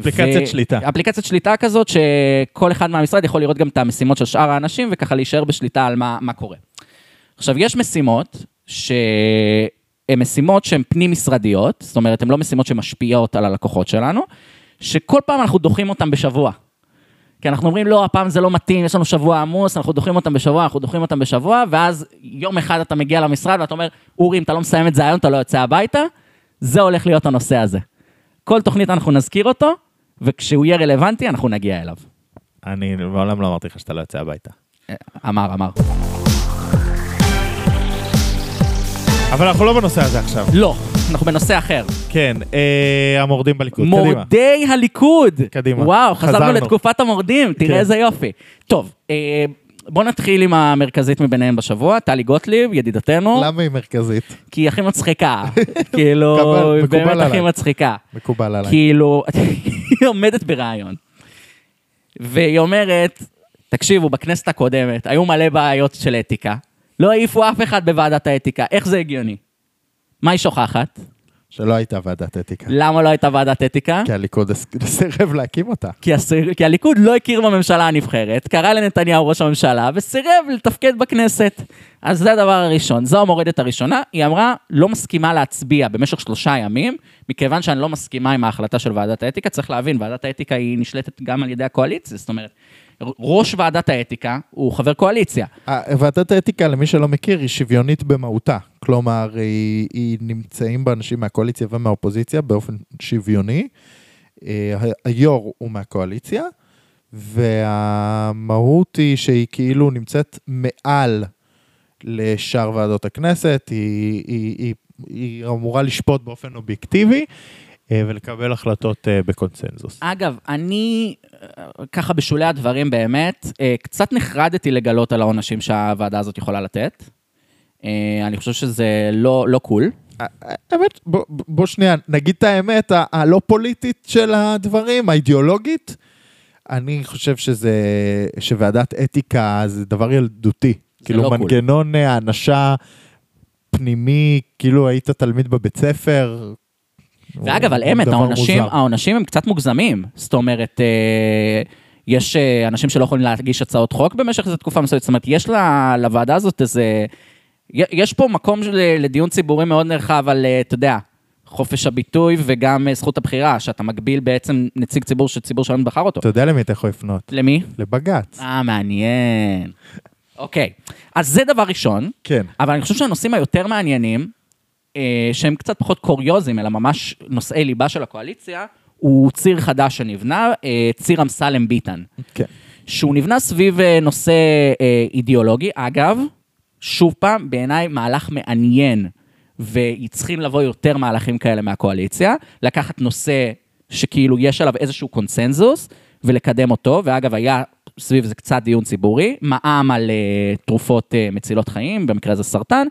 אפליקציית שליטה. אפליקציית שליטה כזאת, שכל אחד מהמשרד יכול לראות גם את המשימות של שאר האנשים, וככה להישאר בשליטה על מה, מה קורה. עכשיו, יש משימות שהן משימות שהן פנים-משרדיות, זאת אומרת, הן לא משימות שמשפיעות על הלקוחות שלנו, שכל פעם אנחנו דוחים אותן בשבוע. כי אנחנו אומרים, לא, הפעם זה לא מתאים, יש לנו שבוע עמוס, אנחנו דוחים אותם בשבוע, אנחנו דוחים אותם בשבוע, ואז יום אחד אתה מגיע למשרד ואתה אומר, אורי, אם אתה לא מסיים את זה היום, אתה לא יוצא הביתה, זה הולך להיות הנושא הזה. כל תוכנית אנחנו נזכיר אותו, וכשהוא יהיה רלוונטי, אנחנו נגיע אליו. אני מעולם לא אמרתי לך שאתה לא יוצא הביתה. אה, אמר, אמר. אבל אנחנו לא בנושא הזה עכשיו. לא, אנחנו בנושא אחר. כן, אה, המורדים בליכוד. קדימה. מורדי הליכוד. קדימה. וואו, חזרנו חזרנו. לתקופת המורדים, תראה כן. איזה יופי. טוב, אה, בוא נתחיל עם המרכזית מביניהם בשבוע, טלי גוטליב, ידידתנו, למה היא מרכזית? כי היא הכי מצחיקה. כאילו, היא באמת הכי. מצחיקה. מקובל עליי. כאילו, היא עומדת בריאיון, והיא אומרת, תקשיבו, בכנסת הקודמת היו מלא בעיות של אתיקה, לא העיפו אף אחד בוועדת האתיקה, איך זה הגיוני? מה היא שוכחת? שלא הייתה ועדת אתיקה. למה לא הייתה ועדת אתיקה? כי הליכוד סירב להקים אותה. כי, הסיר, כי הליכוד לא הכיר בממשלה הנבחרת, קרא לנתניהו ראש הממשלה וסירב לתפקד בכנסת. אז זה הדבר הראשון, זו המורדת הראשונה. היא אמרה, לא מסכימה להצביע במשך שלושה ימים, מכיוון שאני לא מסכימה עם ההחלטה של ועדת האתיקה. צריך להבין, ועדת האתיקה היא נשלטת גם על ידי הקואליציה, זאת אומרת, ראש ועדת האתיקה הוא חבר קואליציה. אה, ועדת האתיקה, למי שלא מכיר, היא שוויונית במהותה. כלומר, היא, היא נמצאים בה אנשים מהקואליציה ומהאופוזיציה באופן שוויוני. אה, היו"ר הוא מהקואליציה, והמהות היא שהיא כאילו נמצאת מעל לשאר ועדות הכנסת, היא, היא, היא, היא אמורה לשפוט באופן אובייקטיבי ולקבל החלטות אה, בקונצנזוס. אגב, אני, אה, ככה בשולי הדברים באמת, אה, קצת נחרדתי לגלות על העונשים שהוועדה הזאת יכולה לתת. אה, אני חושב שזה לא, לא קול. האמת, בוא, בוא שנייה, נגיד את האמת הלא פוליטית של הדברים, האידיאולוגית. אני חושב שזה, שוועדת אתיקה זה דבר ילדותי. כאילו לא. מנגנון אה, הענשה פנימי, כאילו היית תלמיד בבית ספר. ואגב, על אמת, העונשים. העונשים הם קצת מוגזמים. זאת אומרת, אה, יש אה, אנשים שלא יכולים להגיש הצעות חוק במשך איזו תקופה מסוימת. זאת אומרת, יש לוועדה הזאת איזה... יש פה מקום של- לדיון ציבורי מאוד נרחב על, אה, אתה יודע, חופש הביטוי וגם אה, זכות הבחירה, שאתה מגביל בעצם נציג ציבור שציבור שלנו בחר אותו. אתה יודע למי אתה יכול לפנות? למי? לבג"ץ. אה, מעניין. אוקיי, אז זה דבר ראשון. כן. אבל אני חושב שהנושאים היותר מעניינים, אה, שהם קצת פחות קוריוזים, אלא ממש נושאי ליבה של הקואליציה, הוא ציר חדש שנבנה, אה, ציר אמסלם ביטן. כן. שהוא נבנה סביב אה, נושא אה, אידיאולוגי. אגב, שוב פעם, בעיניי מהלך מעניין, וצריכים לבוא יותר מהלכים כאלה מהקואליציה, לקחת נושא שכאילו יש עליו איזשהו קונסנזוס, ולקדם אותו, ואגב, היה סביב זה קצת דיון ציבורי, מע"מ על אה, תרופות אה, מצילות חיים, במקרה הזה סרטן.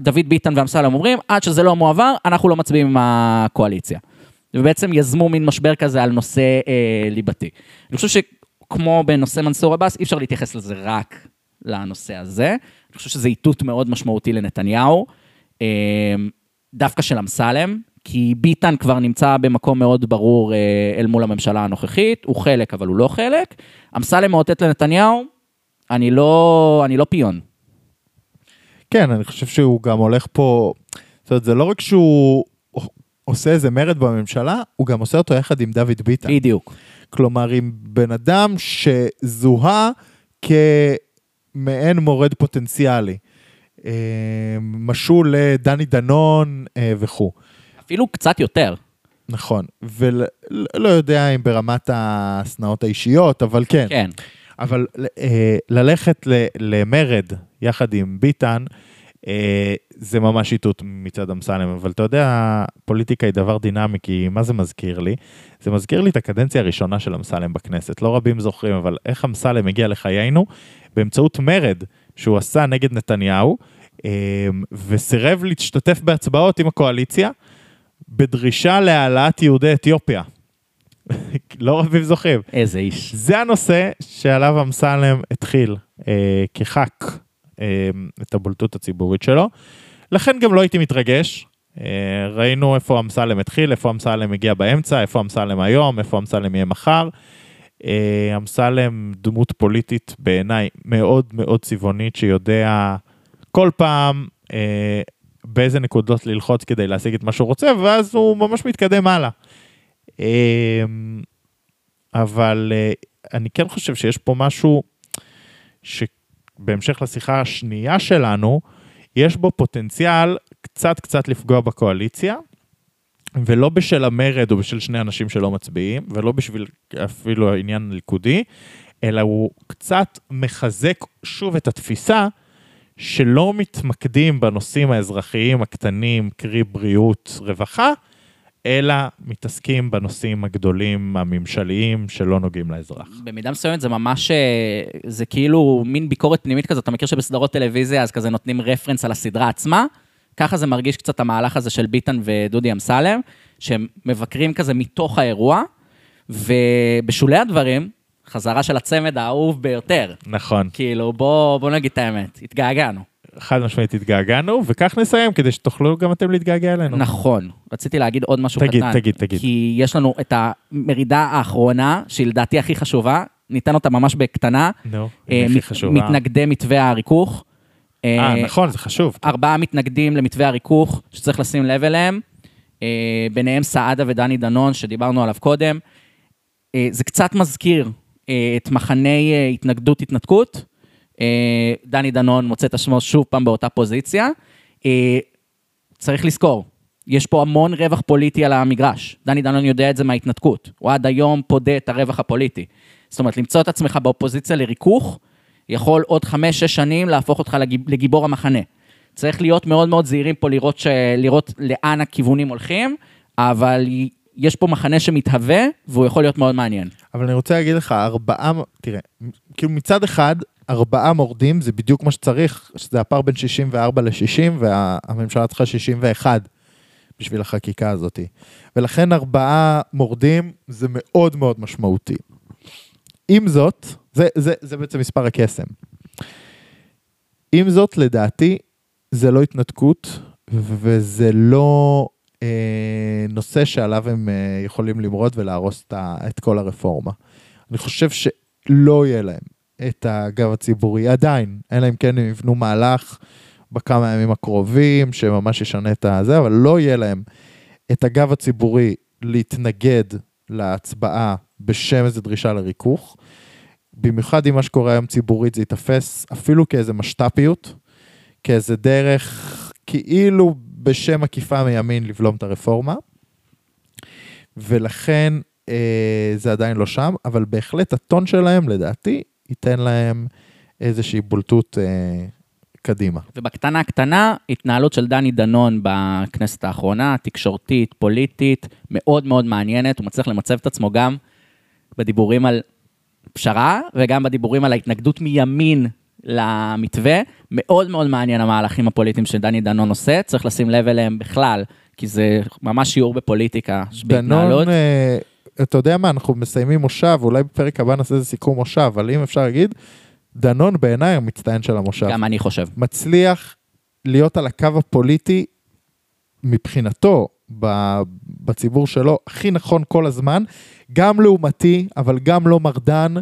דוד ביטן ואמסלם אומרים, עד שזה לא מועבר, אנחנו לא מצביעים עם הקואליציה. ובעצם יזמו מין משבר כזה על נושא אה, ליבתי. אני חושב שכמו בנושא מנסור עבאס, אי אפשר להתייחס לזה רק לנושא הזה. אני חושב שזה איתות מאוד משמעותי לנתניהו, אה, דווקא של אמסלם, כי ביטן כבר נמצא במקום מאוד ברור אה, אל מול הממשלה הנוכחית, הוא חלק אבל הוא לא חלק. אמסלם מאותת לנתניהו, אני לא, אני לא פיון. כן, אני חושב שהוא גם הולך פה, זאת אומרת, זה לא רק שהוא עושה איזה מרד בממשלה, הוא גם עושה אותו יחד עם דוד ביטן. בדיוק. כלומר, עם בן אדם שזוהה כמעין מורד פוטנציאלי. אה, משול לדני דנון אה, וכו'. אפילו קצת יותר. נכון, ולא יודע אם ברמת השנאות האישיות, אבל כן. כן. אבל אה, ללכת ל- למרד יחד עם ביטן, אה, זה ממש איתות מצד אמסלם, אבל אתה יודע, פוליטיקה היא דבר דינמי, כי מה זה מזכיר לי? זה מזכיר לי את הקדנציה הראשונה של אמסלם בכנסת. לא רבים זוכרים, אבל איך אמסלם הגיע לחיינו? באמצעות מרד שהוא עשה נגד נתניהו, אה, וסירב להשתתף בהצבעות עם הקואליציה, בדרישה להעלאת יהודי אתיופיה. לא רבים זוכרים. איזה איש. זה הנושא שעליו אמסלם התחיל אה, כח"כ את הבולטות הציבורית שלו. לכן גם לא הייתי מתרגש. אה, ראינו איפה אמסלם התחיל, איפה אמסלם הגיע באמצע, איפה אמסלם היום, איפה אמסלם יהיה מחר. אה, אמסלם דמות פוליטית בעיניי מאוד מאוד צבעונית, שיודע כל פעם אה, באיזה נקודות ללחוץ כדי להשיג את מה שהוא רוצה, ואז הוא ממש מתקדם הלאה. אה, אבל אה, אני כן חושב שיש פה משהו שבהמשך לשיחה השנייה שלנו, יש בו פוטנציאל קצת קצת לפגוע בקואליציה, ולא בשל המרד או בשל שני אנשים שלא מצביעים, ולא בשביל אפילו העניין הליכודי, אלא הוא קצת מחזק שוב את התפיסה שלא מתמקדים בנושאים האזרחיים הקטנים, קרי בריאות, רווחה, אלא מתעסקים בנושאים הגדולים הממשליים שלא נוגעים לאזרח. במידה מסוימת זה ממש, אה, זה כאילו מין ביקורת פנימית כזאת, אתה מכיר שבסדרות טלוויזיה אז כזה נותנים רפרנס על הסדרה עצמה? ככה זה מרגיש קצת המהלך הזה של ביטן ודודי אמסלם, שהם מבקרים כזה מתוך האירוע, ובשולי הדברים, חזרה של הצמד האהוב ביותר. נכון, כאילו, בוא, בוא נגיד את האמת, התגעגענו. חד משמעית התגעגענו, וכך נסיים כדי שתוכלו גם אתם להתגעגע אלינו. נכון. רציתי להגיד עוד משהו תגיד, קטן. תגיד, תגיד. כי יש לנו את המרידה האחרונה, שהיא לדעתי הכי חשובה, ניתן אותה ממש בקטנה. נו, אה, היא הכי מת- חשובה. מתנגדי מתווה הריכוך. אה, נכון, זה חשוב. ארבעה מתנגדים למתווה הריכוך שצריך לשים לב אליהם, אה, ביניהם סעדה ודני דנון, שדיברנו עליו קודם. אה, זה קצת מזכיר אה, את מחני אה, התנגדות-התנתקות. אה, דני דנון מוצא את עצמו שוב פעם באותה פוזיציה. אה, צריך לזכור, יש פה המון רווח פוליטי על המגרש. דני דנון יודע את זה מההתנתקות. הוא עד היום פודה את הרווח הפוליטי. זאת אומרת, למצוא את עצמך באופוזיציה לריכוך, יכול עוד חמש-שש שנים להפוך אותך לגיב, לגיבור המחנה. צריך להיות מאוד מאוד זהירים פה לראות, ש... לראות לאן הכיוונים הולכים, אבל יש פה מחנה שמתהווה, והוא יכול להיות מאוד מעניין. אבל אני רוצה להגיד לך, ארבעה, תראה, כאילו מצד אחד, ארבעה מורדים זה בדיוק מה שצריך, שזה הפער בין 64 ל-60, והממשלה צריכה 61 בשביל החקיקה הזאת. ולכן ארבעה מורדים זה מאוד מאוד משמעותי. עם זאת, זה, זה, זה בעצם מספר הקסם. עם זאת, לדעתי, זה לא התנתקות, וזה לא אה, נושא שעליו הם אה, יכולים למרוד ולהרוס את, את כל הרפורמה. אני חושב שלא יהיה להם את הגב הציבורי עדיין, אלא אם כן הם יבנו מהלך בכמה ימים הקרובים, שממש ישנה את הזה, אבל לא יהיה להם את הגב הציבורי להתנגד להצבעה בשם איזו דרישה לריכוך. במיוחד עם מה שקורה היום ציבורית, זה ייתפס אפילו כאיזה משת"פיות, כאיזה דרך כאילו בשם עקיפה מימין לבלום את הרפורמה. ולכן אה, זה עדיין לא שם, אבל בהחלט הטון שלהם, לדעתי, ייתן להם איזושהי בולטות אה, קדימה. ובקטנה קטנה, התנהלות של דני דנון בכנסת האחרונה, תקשורתית, פוליטית, מאוד מאוד מעניינת, הוא מצליח למצב את עצמו גם בדיבורים על פשרה, וגם בדיבורים על ההתנגדות מימין למתווה. מאוד מאוד מעניין המהלכים הפוליטיים שדני דנון עושה, צריך לשים לב אליהם בכלל, כי זה ממש שיעור בפוליטיקה, בהתנהלות. דנון, אה, אתה יודע מה, אנחנו מסיימים מושב, אולי בפרק הבא נעשה איזה סיכום מושב, אבל אם אפשר להגיד, דנון בעיניי המצטיין של המושב. גם אני חושב. מצליח להיות על הקו הפוליטי מבחינתו, בציבור שלו, הכי נכון כל הזמן, גם לעומתי, אבל גם לא מרדן.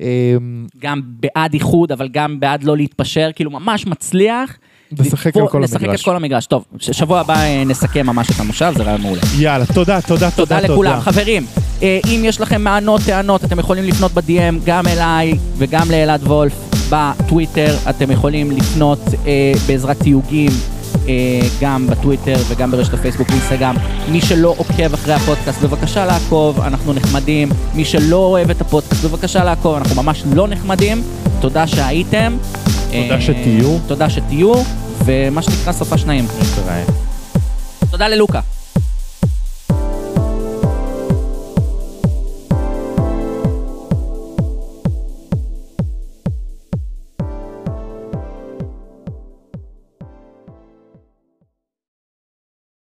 אמ, גם בעד איחוד, אבל גם בעד לא להתפשר, כאילו ממש מצליח. לשחק על כל לשחק המגרש. את כל המגרש. טוב, שבוע הבא אה, נסכם ממש את המושב, זה רעיון מעולה. יאללה, תודה, תודה, תודה לכולם. חברים, אה, אם יש לכם מענות, טענות, אתם יכולים לפנות ב-DM גם אליי וגם לאלעד וולף בטוויטר. אתם יכולים לפנות אה, בעזרת תיוגים. גם בטוויטר וגם ברשת הפייסבוק ואינסטגרם. מי שלא עוקב אחרי הפודקאסט, בבקשה לעקוב, אנחנו נחמדים. מי שלא אוהב את הפודקאסט, בבקשה לעקוב, אנחנו ממש לא נחמדים. תודה שהייתם. תודה אה, שתהיו. תודה שתהיו, ומה שנקרא סופה שניים. תודה ללוקה.